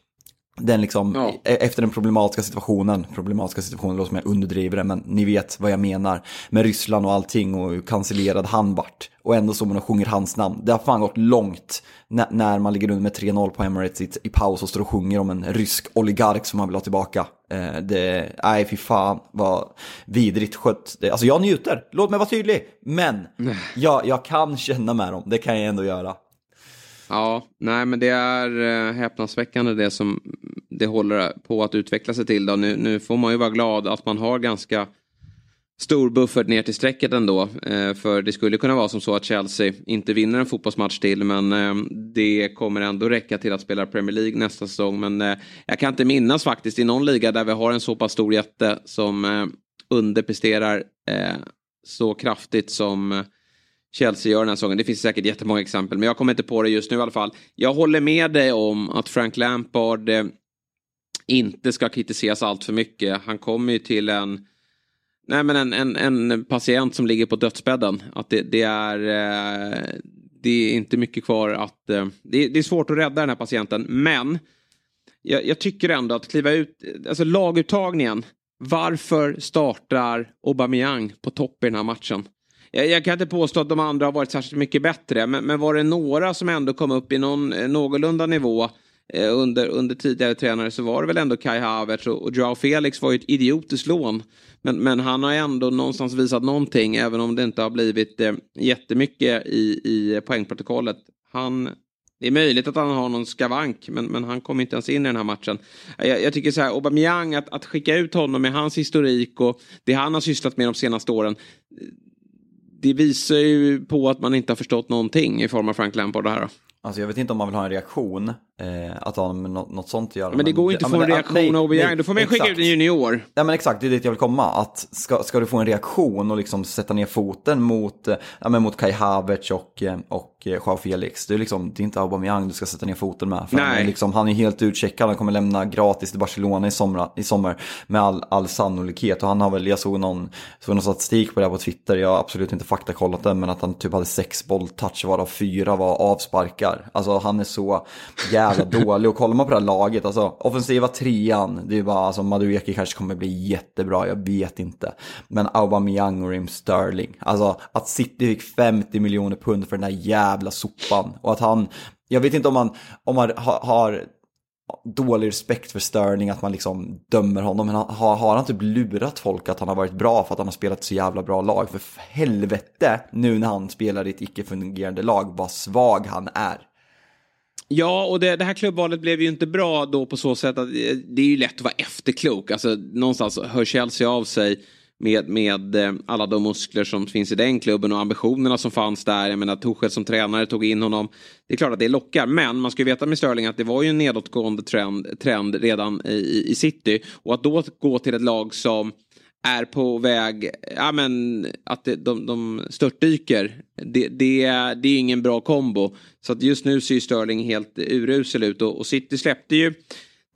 Den liksom, ja. E-, efter den problematiska situationen, problematiska situationen låter som jag underdriver det, men ni vet vad jag menar. Med Ryssland och allting och cancellerad han vart. Och ändå står man och sjunger hans namn. Det har fan gått långt när man ligger under med 3-0 på Emirates i, i paus och står och sjunger om en rysk oligark som man vill ha tillbaka. Eh, det, nej fy fan vad vidrigt skött. Det, alltså jag njuter, låt mig vara tydlig. Men jag, jag kan känna med dem, det kan jag ändå göra. Ja, nej men det är eh, häpnadsväckande det som det håller på att utveckla sig till. Då. Nu, nu får man ju vara glad att man har ganska stor buffert ner till strecket ändå. Eh, för det skulle kunna vara som så att Chelsea inte vinner en fotbollsmatch till men eh, det kommer ändå räcka till att spela Premier League nästa säsong. Men eh, jag kan inte minnas faktiskt i någon liga där vi har en så pass stor jätte som eh, underpresterar eh, så kraftigt som eh, Chelsea gör den här säsongen. Det finns säkert jättemånga exempel men jag kommer inte på det just nu i alla fall. Jag håller med dig om att Frank Lampard eh, inte ska kritiseras allt för mycket. Han kommer ju till en Nej men en, en, en patient som ligger på dödsbädden. Att det, det är eh, det är inte mycket kvar att... Eh, det, det, är svårt att rädda den här patienten. Men jag, jag, tycker ändå att kliva ut... Alltså laguttagningen. Varför startar Aubameyang på topp i den här matchen? Jag, jag, kan inte påstå att de andra har varit särskilt mycket bättre. Men, men var det några som ändå kom upp i någon eh, någorlunda nivå Eh, under, under tidigare tränare så var det väl ändå Kai Havertz och, och Joao Felix var ju ett idiotiskt lån. Men, men han har ändå någonstans visat någonting även om det inte har blivit eh, jättemycket i, i poängprotokollet. Han, det är möjligt att han har någon skavank men, men han kom inte ens in i den här matchen. Jag, jag tycker så här, Aubameyang, att, att skicka ut honom med hans historik och det han har sysslat med de senaste åren det visar ju på att man inte har förstått någonting i form av Frank Lampard det här. Då. Alltså jag vet inte om man vill ha en reaktion, eh, att ha med något, något sånt att göra. Men det går ju inte att få en reaktion av Aubameyang, då får man skicka ut en junior. Ja men exakt, det är dit jag vill komma. Att ska, ska du få en reaktion och liksom sätta ner foten mot, eh, ja, men mot Kai Havertz och, eh, och eh, Joao Felix. Det är, liksom, det är inte Aubameyang du ska sätta ner foten med. För Nej. Han, är liksom, han är helt utcheckad, han kommer lämna gratis till Barcelona i sommar, i sommar med all, all sannolikhet. Och han har väl, jag såg någon, såg någon statistik på det här på Twitter, jag har absolut inte faktakollat den, men att han typ hade sex bolltouch varav fyra var avsparkar. Alltså han är så jävla dålig. Och kollar man på det här laget, alltså offensiva trean, det är bara, alltså Madueke kanske kommer bli jättebra, jag vet inte. Men Aubameyang och Rim Sterling, alltså att City fick 50 miljoner pund för den här jävla sopan. Och att han, jag vet inte om man, om man har, har dålig respekt för Sterling, att man liksom dömer honom. Men har, har han typ lurat folk att han har varit bra för att han har spelat så jävla bra lag? För helvete, nu när han spelar i ett icke-fungerande lag, vad svag han är. Ja, och det, det, här klubbvalet blev ju inte bra då på så sätt att eh, det är ju lätt att vara efterklok. Alltså någonstans hör Chelsea av sig med, med eh, alla de muskler som finns i den klubben och ambitionerna som fanns där. Jag menar Tuchel som tränare tog in honom. Det är klart att det lockar, men man ska ju veta med Sterling att det var ju en nedåtgående trend, trend redan i, i City. Och att då gå till ett lag som är på väg, ja men att det, de, de störtdyker. Det, det, det är ingen bra kombo. Så att just nu ser ju Sterling helt urusel ut och, och City släppte ju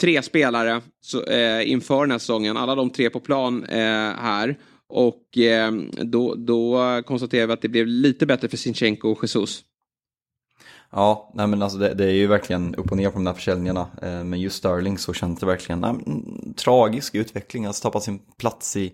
tre spelare så, eh, inför den här säsongen. Alla de tre på plan eh, här. Och eh, då, då konstaterar vi att det blev lite bättre för Sinchenko och Jesus. Ja, nej men alltså det, det, är ju verkligen upp och ner på de där försäljningarna. Eh, men just Sterling så känns det verkligen nej, tragisk utveckling. Alltså tappat sin plats i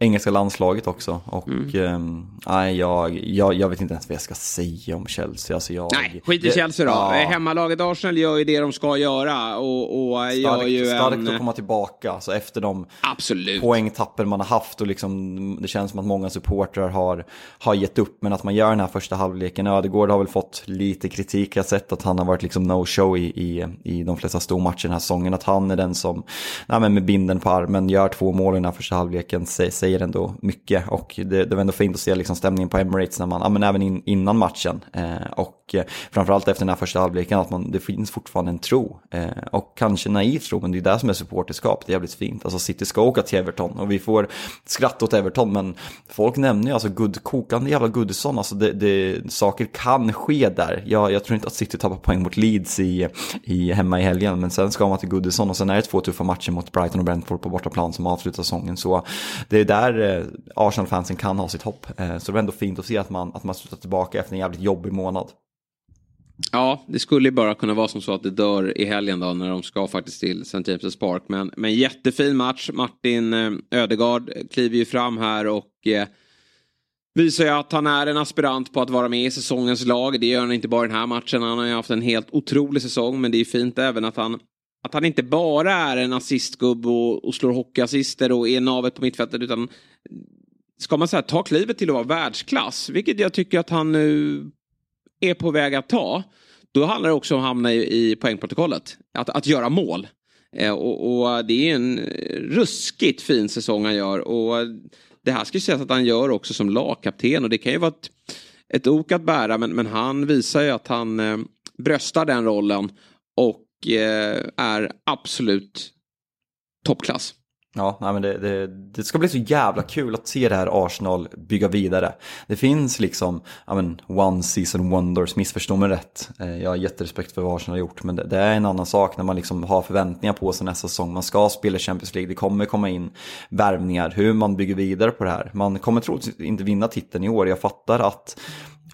engelska landslaget också. Och mm. eh, jag, jag, jag vet inte ens vad jag ska säga om Chelsea. Alltså jag, nej, skit i Chelsea då. Ja. Hemmalaget Arsenal gör ju det de ska göra. Och, och starkt, gör ju starkt en... att komma tillbaka. Alltså efter de Absolut. poängtappen man har haft. Och liksom, det känns som att många supportrar har, har gett upp. Men att man gör den här första halvleken. Ödegård har väl fått lite kritik. Jag har sett att han har varit liksom no-show i, i, i de flesta stormatcher den här säsongen. Att han är den som, nej, med binden på armen, gör två mål i den här första halvleken, säger ändå mycket. Och det, det var ändå fint att se liksom stämningen på Emirates, när man, ja, men även in, innan matchen. Eh, och eh, framförallt efter den här första halvleken, att man, det finns fortfarande en tro. Eh, och kanske naiv tro, men det är det som är supporterskap. Det är jävligt fint. Alltså City ska åka till Everton och vi får skratta åt Everton, men folk nämner ju alltså good, kokande jävla Goodison. Alltså det, det, saker kan ske där. Jag, jag tror inte att City tappar poäng mot Leeds i, i, hemma i helgen, men sen ska man till Goodison och sen är det två tuffa matcher mot Brighton och Brentford på bortaplan som avslutar säsongen. Så det är där eh, Arsenal-fansen kan ha sitt hopp. Eh, så det var ändå fint att se att man, att man slutar tillbaka efter en jävligt jobbig månad. Ja, det skulle ju bara kunna vara som så att det dör i helgen då när de ska faktiskt till St. James' Park. Men, men jättefin match. Martin eh, Ödegard kliver ju fram här och eh, visar ju att han är en aspirant på att vara med i säsongens lag. Det gör han inte bara i den här matchen. Han har ju haft en helt otrolig säsong. Men det är fint även att han, att han inte bara är en assistgubbe och, och slår hockeyassister och är navet på mittfältet. Utan ska man säga ta klivet till att vara världsklass. Vilket jag tycker att han nu är på väg att ta. Då handlar det också om att hamna i, i poängprotokollet. Att, att göra mål. Eh, och, och, det är en ruskigt fin säsong han gör. Och det här ska ju sägas att han gör också som lagkapten och det kan ju vara ett, ett ok att bära men, men han visar ju att han eh, bröstar den rollen och Eh, är absolut toppklass. Ja, nej, men det, det, det, ska bli så jävla kul att se det här Arsenal bygga vidare. Det finns liksom, ja men, one season wonders, missförstå mig rätt. Eh, jag har jätterespekt för vad Arsenal har gjort, men det, det, är en annan sak när man liksom har förväntningar på sig nästa säsong. Man ska spela Champions League, det kommer komma in värvningar, hur man bygger vidare på det här. Man kommer troligtvis inte vinna titeln i år, jag fattar att,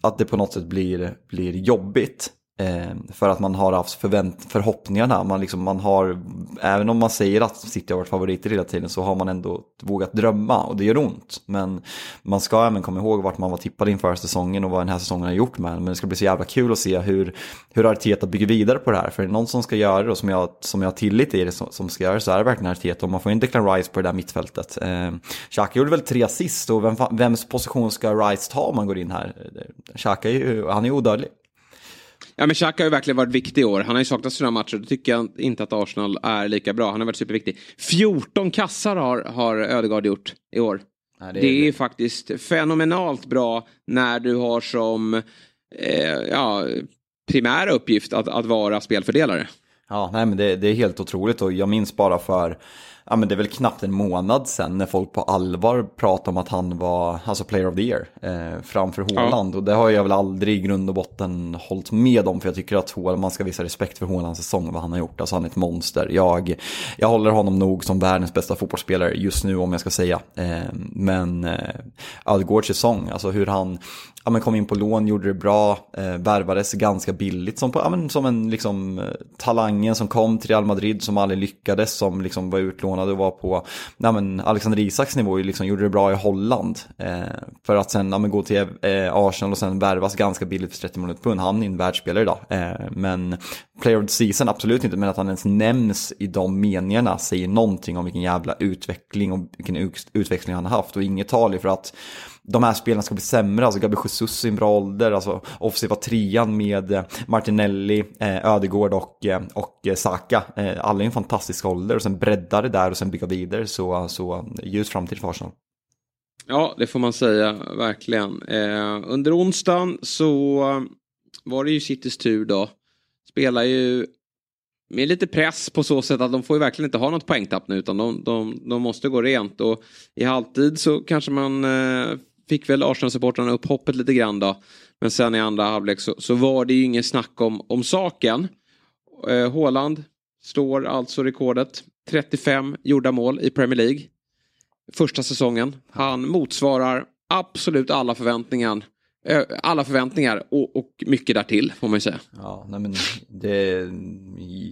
att det på något sätt blir, blir jobbigt. Eh, för att man har haft förvänt förhoppningarna. Man, liksom, man har, även om man säger att City har varit favoriter hela tiden så har man ändå vågat drömma och det gör ont. Men man ska även komma ihåg vart man var tippad inför säsongen och vad den här säsongen har gjort med Men det ska bli så jävla kul att se hur, hur Arteta bygger vidare på det här. För är det någon som ska göra det och som jag, som jag har tillit i det som, som ska göra det så är det verkligen Arteta. Och man får inte Declan Rice på det där mittfältet. Eh, Xhaka gjorde väl tre assist och vem, vems position ska Rice ta om man går in här? Eh, Xhaka är ju, han är ju odödlig. Ja men Xhaka har ju verkligen varit viktig i år. Han har ju saknat några matcher. Då tycker jag inte att Arsenal är lika bra. Han har varit superviktig. 14 kassar har, har Ödegaard gjort i år. Nej, det, är... det är faktiskt fenomenalt bra när du har som eh, ja, primära uppgift att, att vara spelfördelare. Ja, nej men det, det är helt otroligt och jag minns bara för ja men det är väl knappt en månad sedan när folk på allvar pratade om att han var alltså player of the year eh, framför Håland. Ja. Och det har jag väl aldrig i grund och botten hållit med om för jag tycker att Håland, man ska visa respekt för Hålands säsong och vad han har gjort. Alltså han är ett monster. Jag, jag håller honom nog som världens bästa fotbollsspelare just nu om jag ska säga. Eh, men eh, Ödegårds säsong, alltså hur han ja, men kom in på lån, gjorde det bra, eh, värvades ganska billigt som, på, ja, men som en liksom, eh, talangen som kom till Real Madrid som aldrig lyckades, som liksom var utlånad och var på ja, men Alexander Isaks nivå, liksom, gjorde det bra i Holland. Eh, för att sen ja, men gå till eh, Arsenal och sen värvas ganska billigt för 30 miljoner pund. Han är en världsspelare idag. Eh, men Player of the Season, absolut inte, men att han ens nämns i de meningarna säger någonting om vilken jävla utveckling och vilken utveckling han har haft. Och inget tal för att de här spelarna ska bli sämre. Alltså Gabi Jesus i en bra ålder, alltså offensiva trean med eh, Martinelli, eh, Ödegård och, eh, och eh, Saka. Alla i en fantastisk ålder och sen bredda det där och sen bygga vidare så, så ljus framtid för Arsenal. Ja, det får man säga, verkligen. Eh, under onsdagen så var det ju Citys tur då. Spelar ju med lite press på så sätt att de får ju verkligen inte ha något poängtapp nu utan de, de, de måste gå rent. Och i halvtid så kanske man eh, fick väl Arsenal-supportrarna upp hoppet lite grann då. Men sen i andra halvlek så, så var det ju ingen snack om, om saken. Eh, Håland slår alltså rekordet. 35 gjorda mål i Premier League. första säsongen. Han motsvarar absolut alla förväntningar. Eh, alla förväntningar och, och mycket därtill får man ju säga. Ja, nej men det,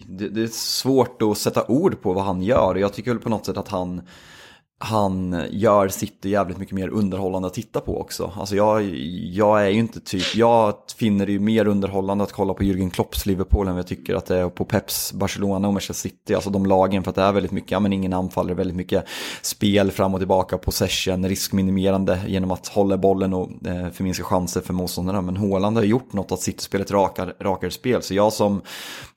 det, det är svårt att sätta ord på vad han gör. Jag tycker väl på något sätt att han, han gör City jävligt mycket mer underhållande att titta på också. Alltså jag, jag är ju inte typ, jag finner det ju mer underhållande att kolla på Jürgen Klopps Liverpool än vad jag tycker att det är på Peps Barcelona och Manchester City. Alltså de lagen för att det är väldigt mycket, ja men ingen anfaller, väldigt mycket spel fram och tillbaka, possession, riskminimerande genom att hålla bollen och eh, förminska chanser för motståndarna. Men Håland har gjort något att City-spelet rakar, rakar spel. Så jag som,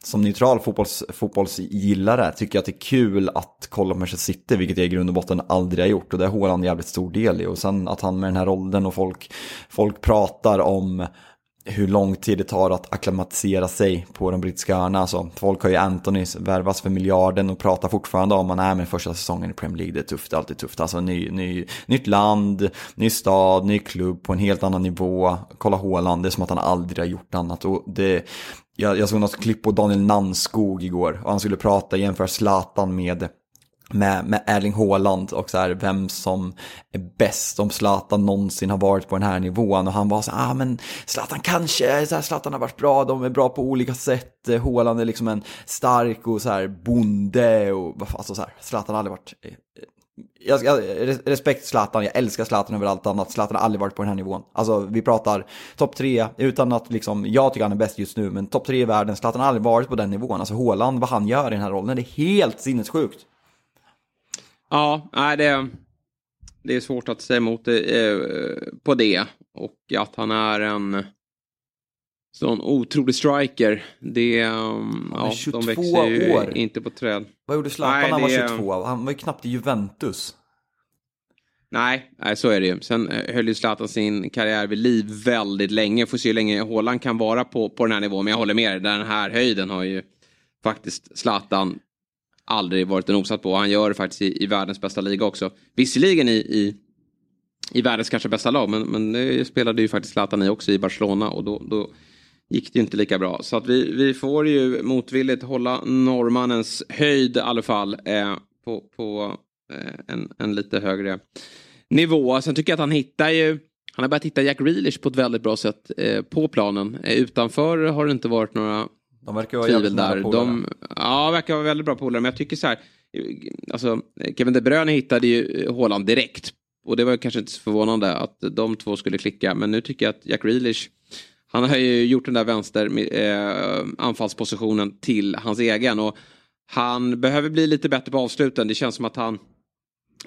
som neutral fotbolls, fotbollsgillare tycker att det är kul att kolla på Manchester City, vilket jag i grund och botten aldrig har gjort. Och det har Haaland jävligt stor del i. Och sen att han med den här åldern och folk, folk pratar om hur lång tid det tar att akklimatisera sig på de brittiska öarna. Alltså, folk har ju Anthony värvas för miljarden och pratar fortfarande om att nej, men första säsongen i Premier League, det är tufft, det är alltid tufft. Alltså ny, ny, nytt land, ny stad, ny klubb på en helt annan nivå. Kolla Haaland, det är som att han aldrig har gjort annat. Och det, jag, jag såg något klipp på Daniel Nannskog igår och han skulle prata, jämföra Zlatan med med, med Erling Haaland och så här, vem som är bäst om Zlatan någonsin har varit på den här nivån. Och han var så här, ah, men Zlatan kanske, så här, Zlatan har varit bra, de är bra på olika sätt. Eh, Haaland är liksom en stark och så här bonde och alltså så här, Zlatan har aldrig varit eh, eh, jag, jag, respekt Zlatan, jag älskar Zlatan över allt annat. Zlatan har aldrig varit på den här nivån. Alltså vi pratar topp tre, utan att liksom, jag tycker han är bäst just nu, men topp tre i världen, Zlatan har aldrig varit på den nivån. Alltså Haaland, vad han gör i den här rollen, det är helt sinnessjukt. Ja, nej, det, det är svårt att säga emot eh, på det. Och att han är en sån otrolig striker. Det, um, ja, 22 de växer ju år. inte på träd. Vad gjorde Zlatan när han var det- 22? Han var ju knappt i Juventus. Nej, nej, så är det ju. Sen eh, höll ju Zlatan sin karriär vid liv väldigt länge. Får se hur länge Haaland kan vara på, på den här nivån. Men jag håller med dig, den här höjden har ju faktiskt Zlatan aldrig varit en osatt på. Han gör det faktiskt i, i världens bästa liga också. Visserligen i, i, i världens kanske bästa lag, men, men det spelade ju faktiskt Zlatan i också i Barcelona och då, då gick det ju inte lika bra. Så att vi, vi får ju motvilligt hålla norrmannens höjd i alla fall eh, på, på eh, en, en lite högre nivå. Sen tycker jag att han hittar ju han har börjat hitta Jack Grealish på ett väldigt bra sätt eh, på planen. Eh, utanför har det inte varit några de verkar vara jävligt tvivel nära där. polare. De, ja, verkar vara väldigt bra polare. Men jag tycker så här. Alltså, Kevin De Bruyne hittade ju eh, Haaland direkt. Och det var kanske inte så förvånande att de två skulle klicka. Men nu tycker jag att Jack Grealish. Han har ju gjort den där vänster eh, anfallspositionen till hans egen. Och han behöver bli lite bättre på avsluten. Det känns som att han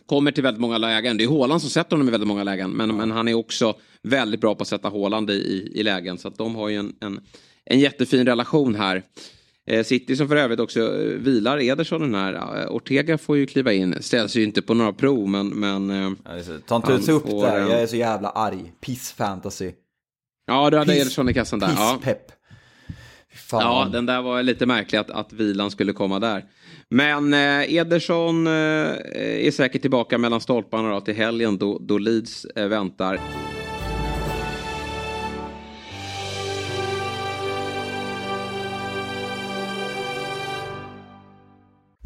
kommer till väldigt många lägen. Det är Haaland som sätter honom i väldigt många lägen. Men, men han är också väldigt bra på att sätta Haaland i, i, i lägen. Så att de har ju en, en, en jättefin relation här. Eh, City som för övrigt också eh, vilar Ederson den här. Eh, Ortega får ju kliva in. Ställs ju inte på några prov men... men eh, Ja, det är så- Ta inte ut upp där, eh, jag är så jävla arg. Piss fantasy. Ja, du hade Piss- Ederson i kassan där. Piss Ja. pepp. Fan. Ja, den där var lite märklig att, att vilan skulle komma där. Men eh, Ederson eh, är säkert tillbaka mellan stolparna då, till helgen då, då Leeds eh, väntar.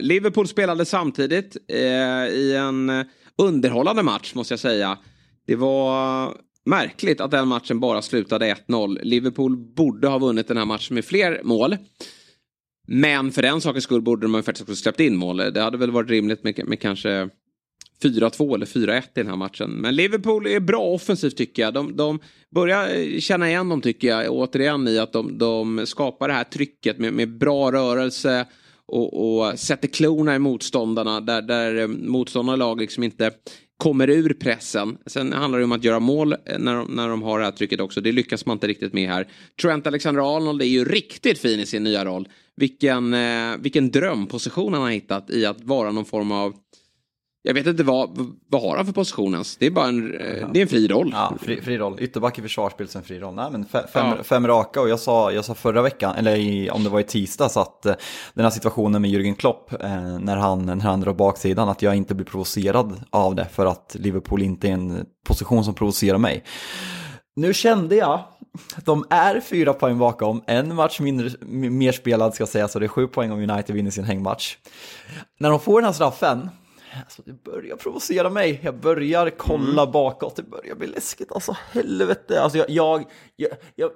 Liverpool spelade samtidigt eh, i en underhållande match måste jag säga. Det var märkligt att den matchen bara slutade 1-0. Liverpool borde ha vunnit den här matchen med fler mål. Men för den sakens skull borde de faktiskt också släppt in mål. Det hade väl varit rimligt med, med kanske 4-2 eller 4-1 i den här matchen. Men Liverpool är bra offensivt tycker jag. De, de börjar känna igen dem tycker jag återigen i att de, de skapar det här trycket med, med bra rörelse och, och sätter klorna i motståndarna där, där eh, motståndarlag liksom inte kommer ur pressen. Sen handlar det om att göra mål eh, när de, när de har det här trycket också. Det lyckas man inte riktigt med här. Trent Alexander-Arnold är ju riktigt fin i sin nya roll. Vilken, eh, vilken drömposition han har hittat i att vara någon form av jag vet inte vad, vad har han för position ens? Det är bara en, eh, det är en fri roll. Ja, fri, fri roll. Ytterback i försvarsspel, sen fri roll. Nej, men fem, ja. fem raka och jag sa, jag sa förra veckan, eller i, om det var i tisdags, att eh, den här situationen med Jürgen Klopp, eh, när, han, när han drar baksidan, att jag inte blir provocerad av det för att Liverpool inte är en position som provocerar mig. Nu kände jag de är fyra poäng bakom, en match mindre, mer spelad ska sägas, så det är sju poäng om United vinner sin hängmatch. När de får den här straffen, Alltså det börjar provocera mig. Jag börjar kolla mm. bakåt. Det börjar bli läskigt. Alltså helvete. Alltså jag, jag, jag, jag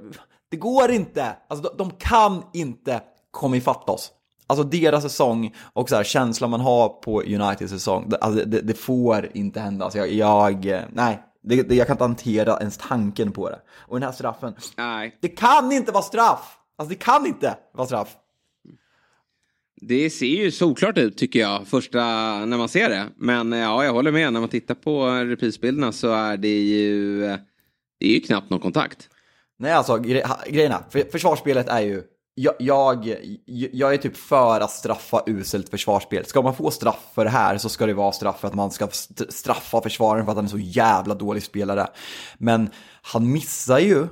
det går inte. Alltså de, de, kan inte komma ifatt oss. Alltså deras säsong och så här, känslan man har på Uniteds säsong. Det, alltså det, det får inte hända. Alltså jag, jag nej. Det, det, jag kan inte hantera ens tanken på det. Och den här straffen. Nej. Det kan inte vara straff! Alltså det kan inte vara straff. Det ser ju såklart ut tycker jag första när man ser det. Men eh, ja, jag håller med. När man tittar på reprisbilderna så är det ju, eh, det är ju knappt någon kontakt. Nej, alltså gre grejerna. För, försvarsspelet är ju jag, jag, jag, är typ för att straffa uselt försvarsspel. Ska man få straff för det här så ska det vara straff för att man ska straffa försvararen för att han är så jävla dålig spelare. Men han missar ju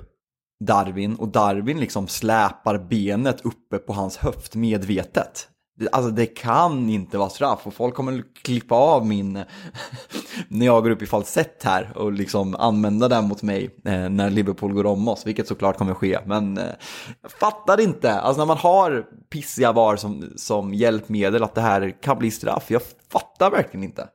Darwin och Darwin liksom släpar benet uppe på hans höft medvetet. Alltså det kan inte vara straff och folk kommer klippa av min när jag går upp i falsett här och liksom använda den mot mig eh, när Liverpool går om oss, vilket såklart kommer ske. Men eh, jag fattar inte, alltså när man har pissiga VAR som, som hjälpmedel att det här kan bli straff, jag fattar verkligen inte.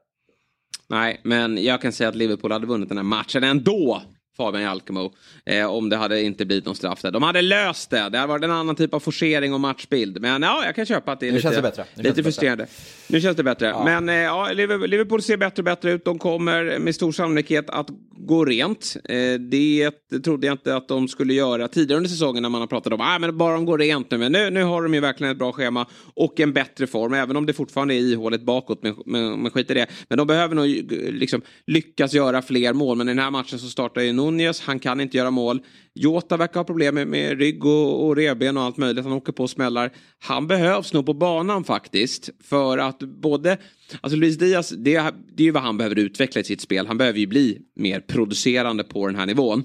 Nej, men jag kan säga att Liverpool hade vunnit den här matchen ändå. Fabian Jalkemo. Eh, om det hade inte blivit någon straff där. De hade löst det. Det hade varit en annan typ av forcering och matchbild. Men ja, jag kan köpa att det är nu lite, det bättre. Nu lite frustrerande. Nu känns det bättre. Ja. Men eh, ja, Liverpool ser bättre och bättre ut. De kommer med stor sannolikhet att gå rent. Eh, det trodde jag inte att de skulle göra tidigare under säsongen när man har pratat om ah, bara de går rent nu. Men nu, nu har de ju verkligen ett bra schema och en bättre form. Även om det fortfarande är ihåligt bakåt. Men, men, men skit i det. Men de behöver nog liksom, lyckas göra fler mål. Men i den här matchen så startar ju Nunez. Han kan inte göra mål. Jota verkar ha problem med, med rygg och, och revben och allt möjligt. Han åker på smällar. Han behövs nog på banan faktiskt. För att både, alltså Luis Diaz, det, det är ju vad han behöver utveckla i sitt spel. Han behöver ju bli mer producerande på den här nivån.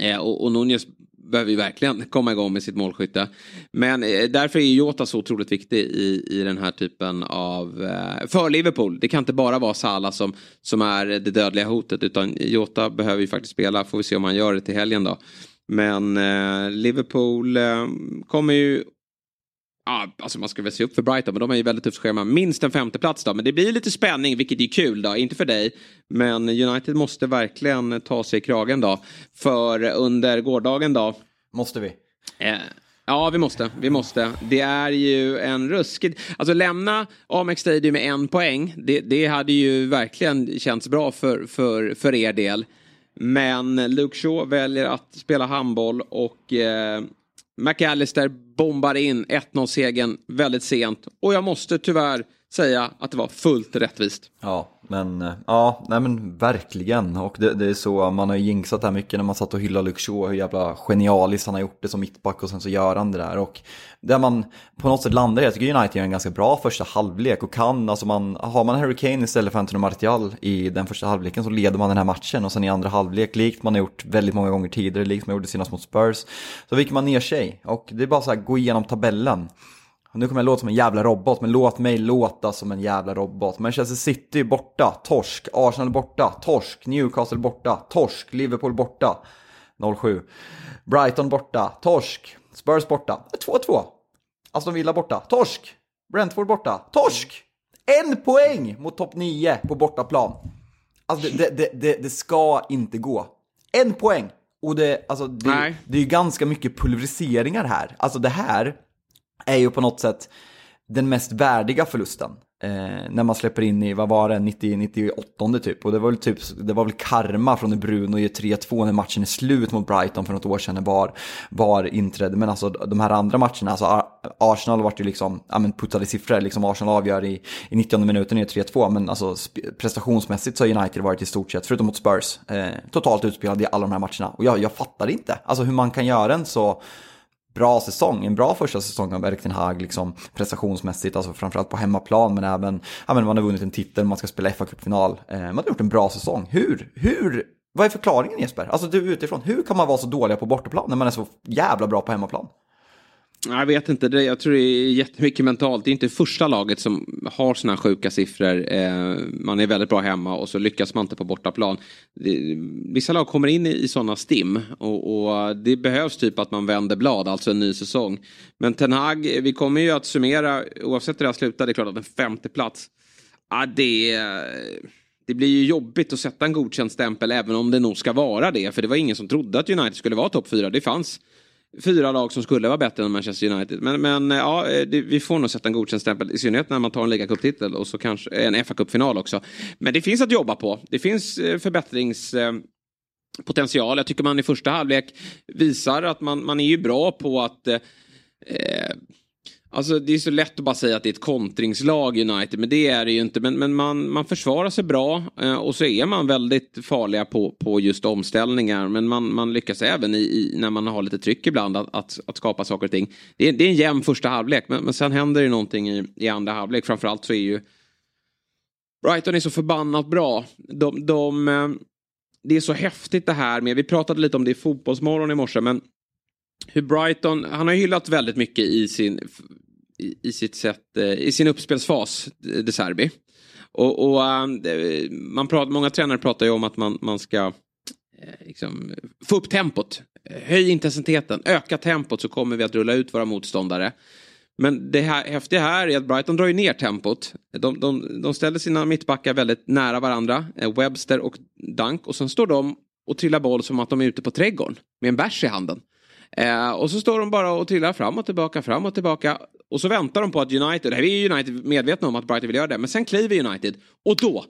Eh, och, och Nunez behöver ju verkligen komma igång med sitt målskytte. Men eh, därför är Jota så otroligt viktig i, i den här typen av... Eh, för Liverpool. Det kan inte bara vara Salah som, som är det dödliga hotet utan Jota behöver ju faktiskt spela. Får vi se om han gör det till helgen då. Men eh, Liverpool eh, kommer ju Ja, alltså man ska väl se upp för Brighton, men de är ju väldigt tufft schema. Minst en femteplats då, men det blir lite spänning, vilket är kul då. Inte för dig, men United måste verkligen ta sig i kragen då. För under gårdagen då. Måste vi? Eh, ja, vi måste. Vi måste. Det är ju en ruskig... Alltså lämna Amex Stadium med en poäng. Det, det hade ju verkligen känts bra för, för, för er del. Men Luke Shaw väljer att spela handboll och eh, McAllister bombar in 1-0-segern väldigt sent. Och jag måste tyvärr säga att det var fullt rättvist. Ja, men, ja, nej men verkligen. Och det, det är så, man har ju jinxat här mycket när man satt och hyllade Luke Shaw, hur jävla genialiskt han har gjort det som mittback och sen så gör han det där. Och där man på något sätt landar i, jag tycker United gör en ganska bra första halvlek och kan, alltså man, har man Harry Kane istället för Anthony Martial i den första halvleken så leder man den här matchen och sen i andra halvlek, likt man har gjort väldigt många gånger tidigare, likt man gjorde senast mot Spurs, så viker man ner sig. Och det är bara så här, gå igenom tabellen. Nu kommer jag låta som en jävla robot, men låt mig låta som en jävla robot. Manchester City borta, torsk. Arsenal borta, torsk. Newcastle borta, torsk. Liverpool borta, 0-7. Brighton borta, torsk. Spurs borta, 2-2. Aston Villa borta, torsk. Brentford borta, torsk! En poäng mot topp 9 på bortaplan. Alltså det, det, det, det, ska inte gå. En poäng! Och det, alltså det, det är ju ganska mycket pulveriseringar här. Alltså det här är ju på något sätt den mest värdiga förlusten. Eh, när man släpper in i, vad var det, 90, 98 typ. Och det var väl typ, det var väl karma från Bruno i 3-2 när matchen är slut mot Brighton för något år sedan VAR, VAR inträdde. Men alltså de här andra matcherna, alltså Arsenal vart ju liksom, ja men puttade siffror, liksom Arsenal avgör i, i 90 minuten i 3-2. Men alltså prestationsmässigt så har United varit i stort sett, förutom mot Spurs, eh, totalt utspelade i alla de här matcherna. Och jag, jag fattar inte, alltså hur man kan göra en så bra säsong, en bra första säsong av Erik Ten Hag liksom prestationsmässigt, alltså framförallt på hemmaplan, men även, ja men man har vunnit en titel, man ska spela FA-cupfinal, eh, man har gjort en bra säsong. Hur, hur, vad är förklaringen Jesper? Alltså du utifrån, hur kan man vara så dåliga på bortaplan när man är så jävla bra på hemmaplan? Jag vet inte, jag tror det är jättemycket mentalt. Det är inte första laget som har sådana sjuka siffror. Eh, man är väldigt bra hemma och så lyckas man inte på bortaplan. vissa lag kommer in i, sådana stim och, det behövs typ att man vänder blad, alltså en ny säsong. Men Ten Hag, vi kommer ju att summera, oavsett hur det här slutar, det är klart att en femte plats, det, det blir ju jobbigt att sätta en godkänd stämpel även om det nog ska vara det. För det var ingen som trodde att United skulle vara topp fyra. Det fanns fyra lag som skulle vara bättre än Manchester United. Men, men eh, ja, eh, det, vi får nog sätta en godkänd stämpel. I synnerhet när man tar en ligacuptitel och så kanske eh, en fa Cup-final också. Men det finns att jobba på. Det finns förbättrings förbättringspotential. Jag tycker man i första halvlek visar att man, man är ju bra på att eh, Alltså det är så lätt att bara säga att det är ett kontringslag United, men det är det ju inte. Men, men man, man försvarar sig bra eh, och så är man väldigt farliga på, på just omställningar. Men man, man lyckas även i, i när man har lite tryck ibland att, att, att skapa saker och ting. Det är, det är en jämn första halvlek, men, men sen händer det någonting i, i andra halvlek. Framförallt så är ju Brighton är så förbannat bra. De, de, eh, det är så häftigt det här med, vi pratade lite om det i Fotbollsmorgon i morse, men hur Brighton, han har hyllat väldigt mycket i sin, i, sitt sätt, eh, i sin uppspelsfas, eh, De Serbi. Och, och eh, man pratar, många tränare pratar ju om att man, man ska liksom, få upp tempot. Höj intensiteten, öka tempot så kommer vi att rulla ut våra motståndare. Men det här, häftiga här är att Brighton drar ju ner tempot. De, de, de ställer sina mittbackar väldigt nära varandra, Webster och Dunk. Och sen står de och trillar boll som att de är ute på trädgården med en bärs i handen. Eh, och så står de bara och trillar fram och tillbaka, fram och tillbaka. Och så väntar de på att United, här är United medvetna om att Brighton vill göra det, men sen kliver United. Och då,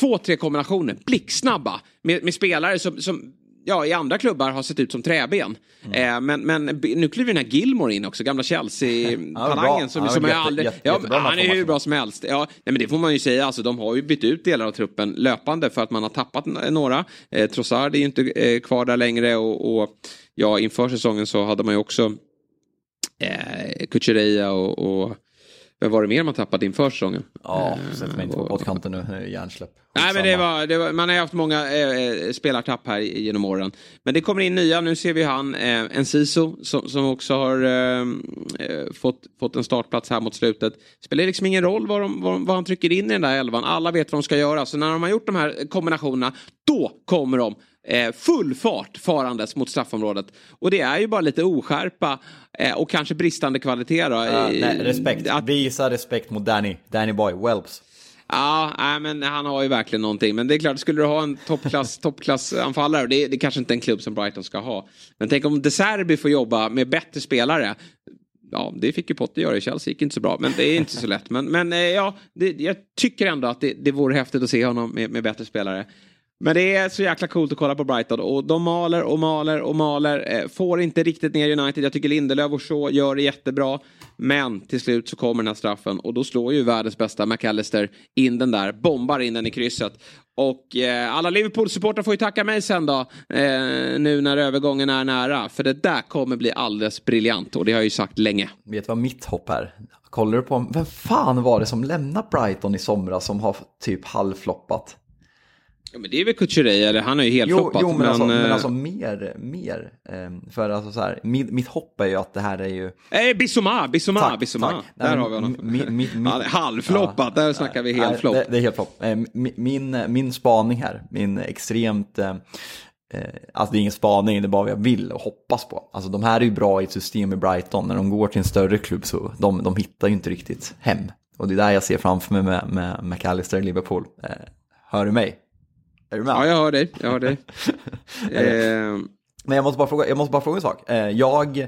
två, tre kombinationer, blixtsnabba med, med spelare som, som ja, i andra klubbar har sett ut som träben. Mm. Eh, men, men nu kliver den här Gilmore in också, gamla Chelsea-talangen. som, som jätte, aldrig, jätte, ja, han är hur bra som helst. Ja, nej, men det får man ju säga, alltså, de har ju bytt ut delar av truppen löpande för att man har tappat några. Eh, Trossard är ju inte eh, kvar där längre och, och ja, inför säsongen så hade man ju också eh, Kuchereya och, och vem var det mer man tappade inför säsongen? Ja, eh, sätter mig inte på poddkanten nu, hjärnsläpp. Nej, men det var, det var, man har haft många eh, spelartapp här genom åren. Men det kommer in nya, nu ser vi han, eh, en Siso som, som också har eh, eh, fått, fått en startplats här mot slutet. Spelar liksom ingen roll vad, de, vad, vad han trycker in i den där elvan, alla vet vad de ska göra. Så när de har gjort de här kombinationerna, då kommer de eh, full fart farandes mot straffområdet. Och det är ju bara lite oskärpa eh, och kanske bristande kvalitet. Då, uh, nej, respekt, att... visa respekt mot Danny, Danny Boy, Welps. Ja, nej, men han har ju verkligen någonting. Men det är klart, skulle du ha en toppklass, toppklassanfallare, det, det är kanske inte en klubb som Brighton ska ha. Men tänk om De Serbi får jobba med bättre spelare. Ja, det fick ju Potter göra i Chelsea, gick inte så bra, men det är inte så lätt. Men, men eh, ja, det, jag tycker ändå att det, det vore häftigt att se honom med, med bättre spelare. Men det är så jäkla coolt att kolla på Brighton och de maler och maler och maler. Eh, får inte riktigt ner United. Jag tycker Lindelöf och så gör det jättebra. Men till slut så kommer den här straffen och då slår ju världens bästa McAllister in den där, bombar in den i krysset. Och eh, alla Liverpool-supportrar får ju tacka mig sen då, eh, nu när övergången är nära. För det där kommer bli alldeles briljant och det har jag ju sagt länge. Vet du vad mitt hopp är? Kollar du på, vem fan var det som lämnade Brighton i somras som har typ halvfloppat? Ja, men det är väl Kuchereya, eller han har ju helt jo, floppat. Jo, men, men, alltså, men eh, alltså mer, mer. Ehm, för alltså så här, mitt, mitt hopp är ju att det här är ju... Eh, Bissoma, Bissoma, tack, Bissoma. Tack. Där Nej, har vi honom. Min, min, min, ja, halvfloppat, ja, där snackar vi helt flopp. Det, det, är helt flopp. Ehm, min, min spaning här, min extremt... Eh, alltså det är ingen spaning, det är bara vad jag vill och hoppas på. Alltså de här är ju bra i ett system i Brighton. När de går till en större klubb så de, de hittar ju inte riktigt hem. Och det är där jag ser framför mig med, med McAllister i Liverpool. hör du mig? Är du med? Ja, jag hör dig. Jag hör dig. eh, Men jag måste bara fråga, jag måste bara fråga en sak. Eh, jag,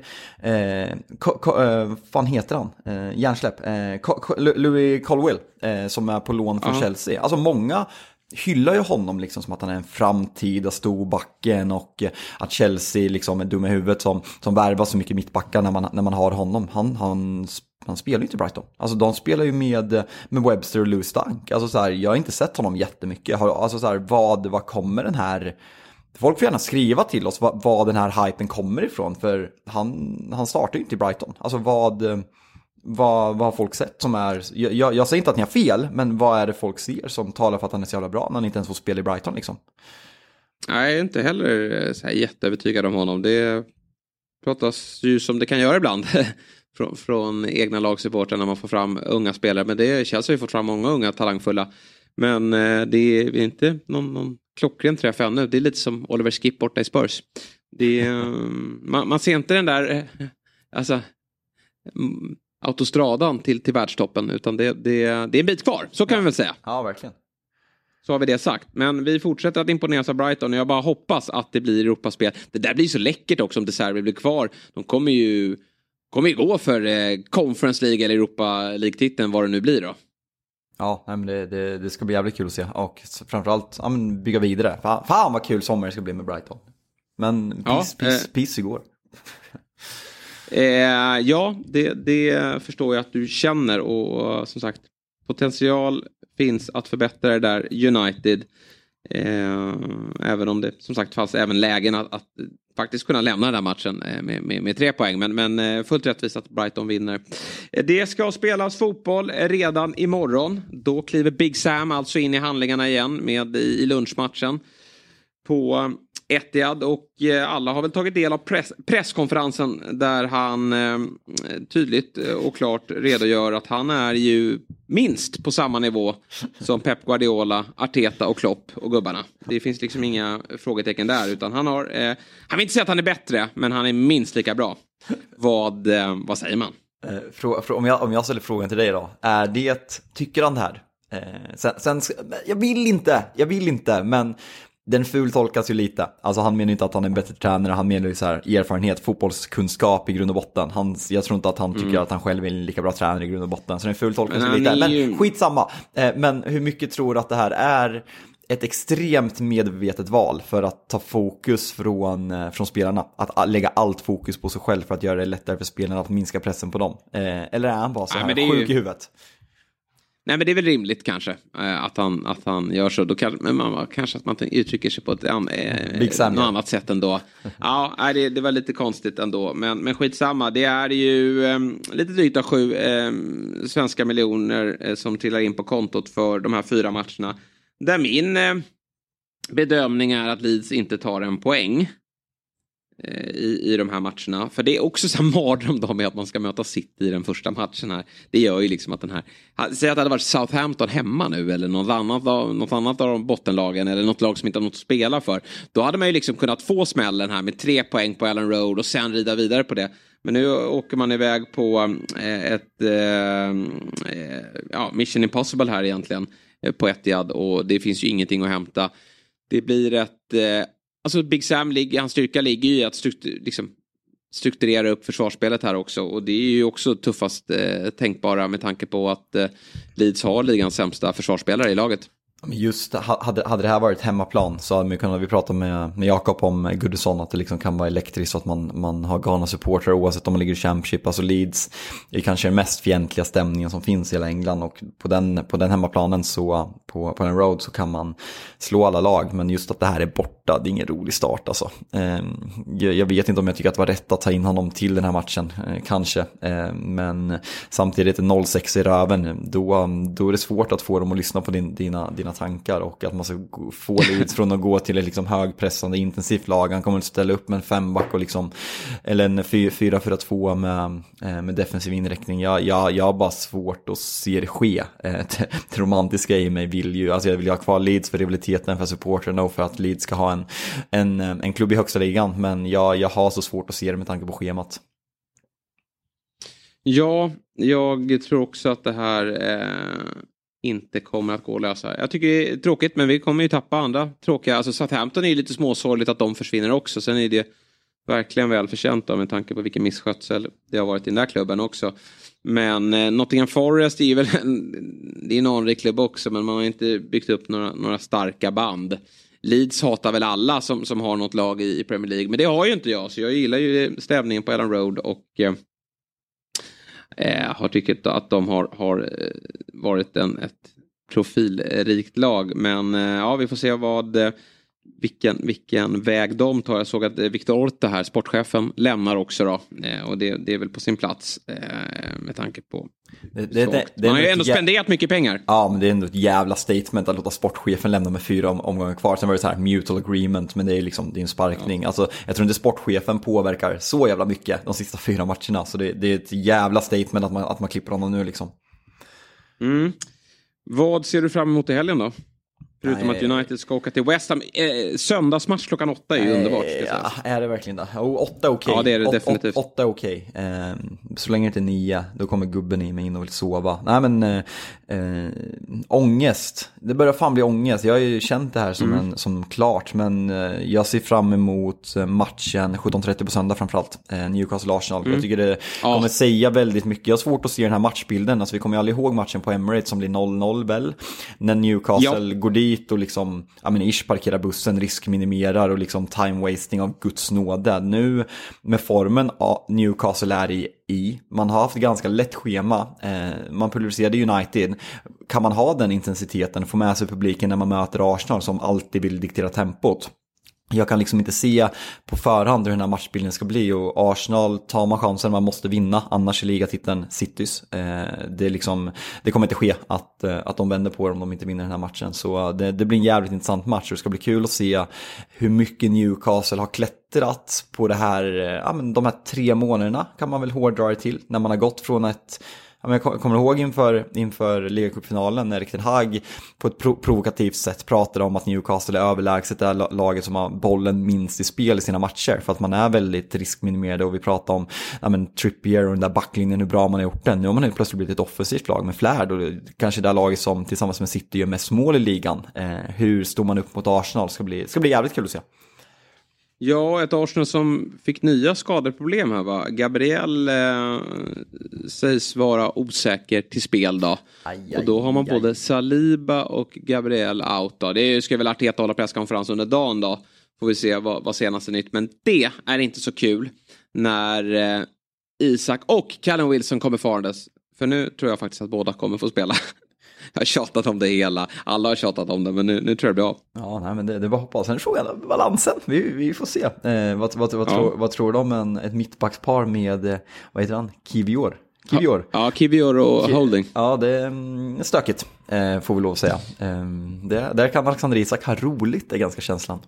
eh, ko, ko, eh, fan heter han? Eh, hjärnsläpp. Eh, ko, Louis Colwill, eh, som är på lån från Ja. Chelsea. Alltså många hyllar ju honom liksom som att han är en framtida storbacken och att Chelsea liksom är dum i huvudet som, som värvar så mycket mittbackar när man, när man har honom. Han, han, han spelar ju inte i Brighton. Alltså de spelar ju med, med Webster och Lewis Stank. Alltså så här, jag har inte sett honom jättemycket. Alltså så här, vad, vad kommer den här... Folk får gärna skriva till oss vad, vad den här hypen kommer ifrån. För han, han startar ju inte i Brighton. Alltså vad, vad, vad har folk sett som är... Jag, jag, jag säger inte att ni har fel, men vad är det folk ser som talar för att han är så jävla bra när han inte ens får spela i Brighton liksom? Nej, jag är inte heller eh, så här jätteövertygad om honom. Det pratas ju som det kan göra ibland. från, från egna lagsupportrar när man får fram unga spelare. Men det känns har ju fått fram många unga talangfulla. Men eh, det är inte någon, någon klockren träff ännu. Det är lite som Oliver Skip borta i Spurs. Det är, eh, man, man ser inte den där eh, alltså, mm, autostradan till, till världstoppen. Utan det, det, det är en bit kvar. Så kan vi väl säga. Ja, verkligen. Så har vi det sagt. Men vi fortsätter att imponeras av Brighton och jag bara hoppas att det blir Europaspel. Det där blir så läckert också om De Serbi blir kvar. De kommer ju, kommer ju gå för eh, Conference League eller Europa League-titeln, vad det nu blir då. Ja, nej, men det, det, det ska bli jävligt kul att se. Och framförallt ja, men bygga vidare. Fan, fan vad kul sommar det ska bli med Brighton. Men Ja, piss, piss, eh. piss igår. Eh, ja, det, det förstår jag att du känner och som sagt potential finns att förbättra det där United. Eh, även om det som sagt fanns även lägen att, att faktiskt kunna lämna den här matchen eh, med, med, med tre poäng. Men, men eh, fullt rättvist att Brighton vinner. Eh, det ska spelas fotboll redan imorgon. Då kliver Big Sam alltså in i handlingarna igen med i, lunchmatchen på Etihad och alla har väl tagit del av press, presskonferensen där han tydligt och klart redogör att han är ju minst på samma nivå som Pep Guardiola, Arteta och Klopp och gubbarna. Det finns liksom inga frågetecken där utan han har, eh, han vill inte säga att han är bättre men han är minst lika bra. Vad, eh, vad säger man? Eh, om, jag, om jag ställer frågan till dig då. Är det, tycker han det här? Eh, sen, sen, jag vill inte, jag vill inte, men den fultolkas ju lite. Alltså han menar ju inte att han är en bättre tränare, han menar ju så här erfarenhet, fotbollskunskap i grund och botten. Han, jag tror inte att han tycker att han själv är en lika bra tränare i grund och botten. Så den fultolkas ju lite. är Men ju- skitsamma. Eh, men hur mycket tror du att det här är ett extremt medvetet val för att ta fokus från, eh, från spelarna. Att lägga allt fokus på sig själv för att göra det lättare för spelarna att minska pressen på dem. Eh, eller är han bara så Nej, här är sjuk ju- i huvudet? Nej men det är väl rimligt kanske eh, att han, att han gör så. Då kan, men man, kanske att man uttrycker sig på ett an, eh, något annat sätt ändå. Ja, det, det var lite konstigt ändå. Men, men skitsamma, det är ju eh, lite drygt av sju eh, svenska miljoner eh, som trillar in på kontot för de här fyra matcherna. Där min eh, bedömning är att Leeds inte tar en poäng Eh, i, i de här matcherna. För det är också så här mardröm då med att man ska möta City i den första matchen här. Det gör ju liksom att den här, säg att det hade varit Southampton hemma nu eller något annat, av- något annat av de bottenlagen eller något lag som inte har något att spela för. Då hade man ju liksom kunnat få smällen här med tre poäng på Allen Road och sen rida vidare på det. Men nu åker man iväg på eh, ett eh, eh, ja, Mission Impossible här egentligen på Etihad och det finns ju ingenting att hämta. Det blir ett... Eh, alltså Big Sam, hans styrka ligger ju i att struktur, liksom, strukturera upp försvarsspelet här också. Och det är ju också tuffast eh, tänkbara med tanke på att eh, Leeds har ligans sämsta försvarsspelare i laget. Just hade, hade det här varit hemmaplan så hade vi kunnat, vi pratade med, med Jakob om eh, Goodison att det liksom kan vara elektriskt och att man, man har galna supportrar oavsett om man ligger i Championship. Alltså Leeds är kanske den mest fientliga stämningen som finns i hela England och på den, på den hemmaplanen så, på, på den road så kan man slå alla lag. Men just att det här är borta, det är ingen rolig start alltså. Ehm, jag, jag vet inte om jag tycker att det var rätt att ta in honom till den här matchen, eh, kanske. Ehm, men samtidigt 0-6 i röven, då, då är det svårt att få dem att lyssna på din, dina, dina tankar och att man ska få Leeds från att gå till ett liksom högpressande intensivt lag. Han kommer att ställa upp med en femback och liksom, eller en 4-4-2 med, eh, med defensiv inriktning. Jag, jag, jag har bara svårt att se det ske. Eh, det, romantiska i mig vill ju, alltså jag vill ju ha kvar Leeds för rivaliteten, för supportrarna och för att Leeds ska ha en, en, eh, en klubb i högsta ligan. Men jag, jag har så svårt att se det med tanke på schemat. Ja, jag tror också att det här eh, inte kommer att gå att lösa. Jag tycker det är tråkigt, men vi kommer ju tappa andra tråkiga. Alltså Southampton är ju lite småsorgligt att de försvinner också. Sen är det verkligen välförtjänt av med tanke på vilken misskötsel det har varit i den där klubben också. Men eh, Nottingham Forest är ju väl en, det är en anrik klubb också men man har inte byggt upp några, några starka band. Leeds hatar väl alla som, som har något lag i, i Premier League men det har ju inte jag så jag gillar ju stämningen på Ellen Road och eh, eh, har tyckt att de har, har eh, varit en, ett profilrikt lag men eh, ja vi får se vad eh, vilken, vilken väg de tar. Jag såg att eh, Viktor Orta här, sportchefen, lämnar också då. Eh, och det, det är väl på sin plats eh, med tanke på det, det, det, det Man har ju ändå jä- spenderat mycket pengar. Ja, men det är ändå ett jävla statement att låta sportchefen lämna med fyra om, omgångar kvar. Sen var det så här mutual agreement, men det är liksom det är en sparkning. Alltså, jag tror inte sportchefen påverkar så jävla mycket de sista fyra matcherna. Så det, det är ett jävla statement att man, att man klipper honom nu liksom. Mm. Vad ser du fram emot i helgen då? Förutom Nej. att United ska åka till West Ham. Eh, söndagsmatch klockan åtta är ju underbart. Ja, är det verkligen det? Jo, åtta är okej. Ja, det är det Åt- definitivt. åt- Åtta är okej. Eh, så länge det inte är nio, då kommer gubben i mig in och vill sova. Nej men, eh, eh, ångest. Det börjar fan bli ångest. Jag har ju känt det här som, Mm. en, som klart, men eh, jag ser fram emot eh, matchen 17.30 på söndag framförallt. Eh, Newcastle-Arsenal. Jag tycker det Mm. Ja. kommer säga väldigt mycket. Jag har svårt att se den här matchbilden. Alltså, vi kommer ju aldrig ihåg matchen på Emirates som blir 0-0 väl. När Newcastle går dit och liksom, ja men ish parkerar bussen, riskminimerar och liksom time wasting av Guds nåde. Nu med formen ja, Newcastle är i, i, man har haft ganska lätt schema, eh, man pulveriserade United. Kan man ha den intensiteten, få med sig publiken när man möter Arsenal som alltid vill diktera tempot? Jag kan liksom inte se på förhand hur den här matchbilden ska bli och Arsenal tar man chansen, man måste vinna, annars är ligatiteln Citys. Eh, det, är liksom, det kommer inte ske att, eh, att de vänder på det om de inte vinner den här matchen. Så eh, det, det blir en jävligt intressant match och det ska bli kul att se hur mycket Newcastle har klättrat på det här, ja, men de här tre månaderna kan man väl hårdra det till, när man har gått från ett jag kommer ihåg inför, inför ligacupfinalen när Erik Ten Hag på ett pro- provokativt sätt pratade om att Newcastle är överlägset det här laget som har bollen minst i spel i sina matcher för att man är väldigt riskminimerade och vi pratar om ja, men, Trippier och den där backlinjen, hur bra man har gjort den. Nu har man helt plötsligt blivit ett offensivt lag med flärd och det- kanske det här laget som tillsammans med City gör mest mål i ligan. Eh, hur står man upp mot Arsenal? Ska bli, ska bli jävligt kul att se. Ja, ett Arsenal som fick nya skadeproblem här va. Gabriel eh, sägs vara osäker till spel då. Aj, och då har man aj, aj. både Saliba och Gabriel out då. Det är ska väl Arteta hålla presskonferens under dagen då. Får vi se vad, vad senaste nytt. Men det är inte så kul när eh, Isak och Callum Wilson kommer farandes. För nu tror jag faktiskt att båda kommer få spela. jag har tjatat om det hela. Alla har tjatat om det men nu, nu tror jag det blir av. Ja, nej, men det, det var hoppas. Sen är frågan balansen. Vi, vi får se. Eh, vad, vad, vad, Ja. tror, vad tror du om en, ett mittbackspar med, eh, vad heter han, Kivior? Kivior? Ja, Kivior och Holding. Ja, det är mm, stökigt, eh, får vi lov att säga. Eh, det, där kan Alexander Isak ha roligt, är ganska känslan.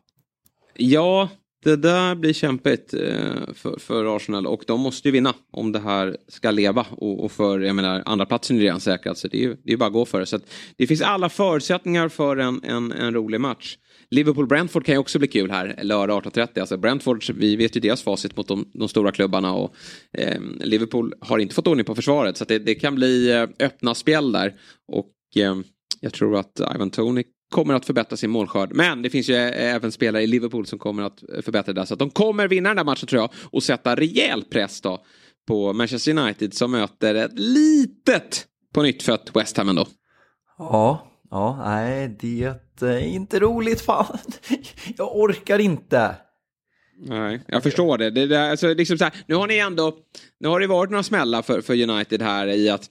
Ja, det där blir kämpigt eh, för, för Arsenal och de måste ju vinna om det här ska leva. Och, och för, jag menar, andra platsen är redan säkrad så det är ju det är bara att gå för det. Så att det finns alla förutsättningar för en, en, en rolig match. Liverpool-Brentford kan ju också bli kul här lördag 18.30. Alltså Brentford, vi vet ju deras facit mot de, de stora klubbarna och eh, Liverpool har inte fått ordning på försvaret så att det, det kan bli eh, öppna spel där. Och eh, jag tror att Ivan Tonic kommer att förbättra sin målskörd. Men det finns ju eh, även spelare i Liverpool som kommer att eh, förbättra det. Så att de kommer vinna den där matchen tror jag och sätta rejäl press då på Manchester United som möter ett litet på nytt West Ham ändå. Ja, ja, nej, det är inte roligt fan. Jag orkar inte. Nej, jag förstår det. det, där, alltså, liksom så här, nu har ni ändå, nu har det varit några smällar för, för United här i att,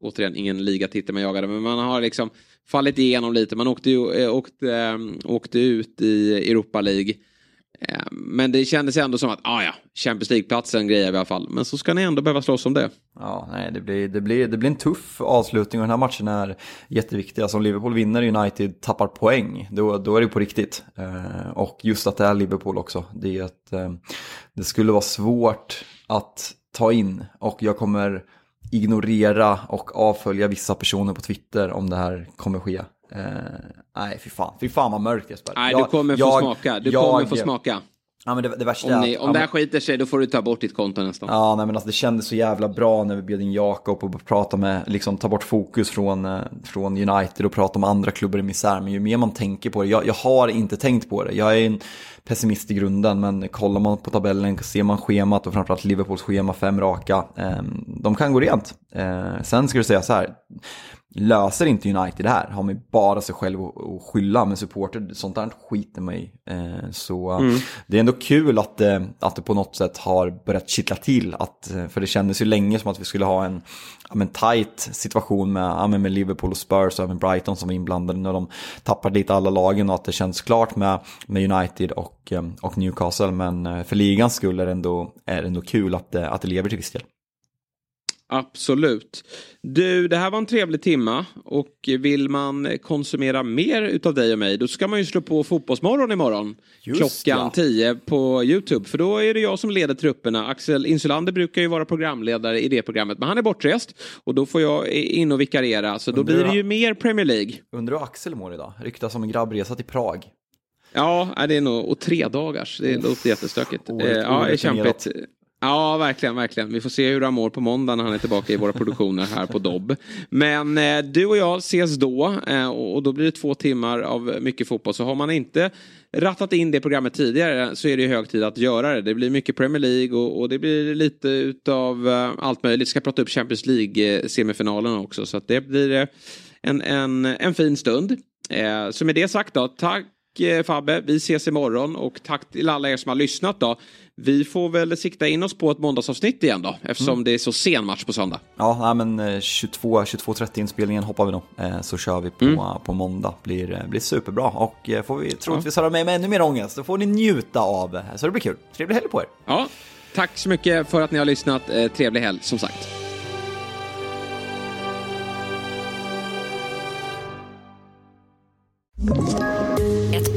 återigen ingen ligatitel man jagade, men man har liksom fallit igenom lite. Man åkte, eh, åkte, eh, åkte ut i Europa League. Eh, men det kändes ändå som att, ah ja, Champions League-platsen grejer vi i alla fall. Men så ska ni ändå behöva slåss om det. Ja, nej, det blir, det, blir, det blir en tuff avslutning och den här matchen är jätteviktig. Alltså om Liverpool vinner United tappar poäng, då, då är det på riktigt. Och just att det är Liverpool också, det är att det skulle vara svårt att ta in. Och jag kommer ignorera och avfölja vissa personer på Twitter om det här kommer ske. Eh, nej, fy fan, fy fan vad mörkt Jesper. Nej, Jag- du kommer få jag- smaka. Du jag- kommer få smaka. Ja, men det, det värsta Om, ni, om ja, det här men- skiter sig då får du ta bort ditt konto nästan. Ja, nej, men alltså, det kändes så jävla bra när vi bjöd in Jakob och prata med, liksom ta bort fokus från, eh, från United och prata om andra klubbar i misär. Men ju mer man tänker på det, jag, jag har inte tänkt på det. Jag är en pessimist i grunden, men kollar man på tabellen, ser man schemat och framförallt Liverpools schema, fem raka, eh, de kan gå rent. Eh, sen ska du säga så här, löser inte United det här, har man bara sig själv att skylla, men supporter, sånt där skiter i. Eh, Så Mm. det är ändå kul att, det- att det på något sätt har börjat kittla till, att, eh, för det kändes ju länge som att vi skulle ha en ja, men tight situation med, ja, men med Liverpool och Spurs och även Brighton som var inblandade när de tappade lite alla lagen och att det känns klart med, med United och, eh, och Newcastle, men eh, för ligans skull är det ändå, är det ändå kul att, det- att det lever till viss del. Absolut. Du, det här var en trevlig timma och vill man konsumera mer utav dig och mig då ska man ju slå på Fotbollsmorgon imorgon. Just klockan ja. 10 på Youtube. För då är det jag som leder trupperna. Axel Insulander brukar ju vara programledare i det programmet men han är bortrest. Och då får jag in och vikariera. Så då blir det ju mer Premier League. Undrar hur Axel mår idag? Ryktas om en grabbresa till Prag. Ja, det är nog, och tre dagars. Det låter jättestökigt. Oerhört- Eh, ja, det är kämpigt. Ja, verkligen, verkligen. Vi får se hur han mår på måndag när han är tillbaka i våra produktioner här på Dobb. Men eh, du och jag ses då eh, och då blir det två timmar av mycket fotboll. Så har man inte rattat in det programmet tidigare så är det hög tid att göra det. Det blir mycket Premier League och, och det blir lite utav eh, allt möjligt. Ska prata upp Champions League-semifinalen också. Så att det blir eh, en, en, en fin stund. Eh, så med det sagt då, tack Fabbe, vi ses imorgon och tack till alla er som har lyssnat då. Vi får väl sikta in oss på ett måndagsavsnitt igen då eftersom det är så sen match på söndag. Ja, men eh, 22 22.30 inspelningen hoppar vi nog. Eh, Så kör vi på, på måndag. Blir, eh, blir superbra. Och eh, får vi troligtvis höra med med ännu mer ångest. Då får ni njuta av. eh, Så det blir kul. Trevlig helg på er. Ja, tack så mycket för att ni har lyssnat. Eh, trevlig helg som sagt.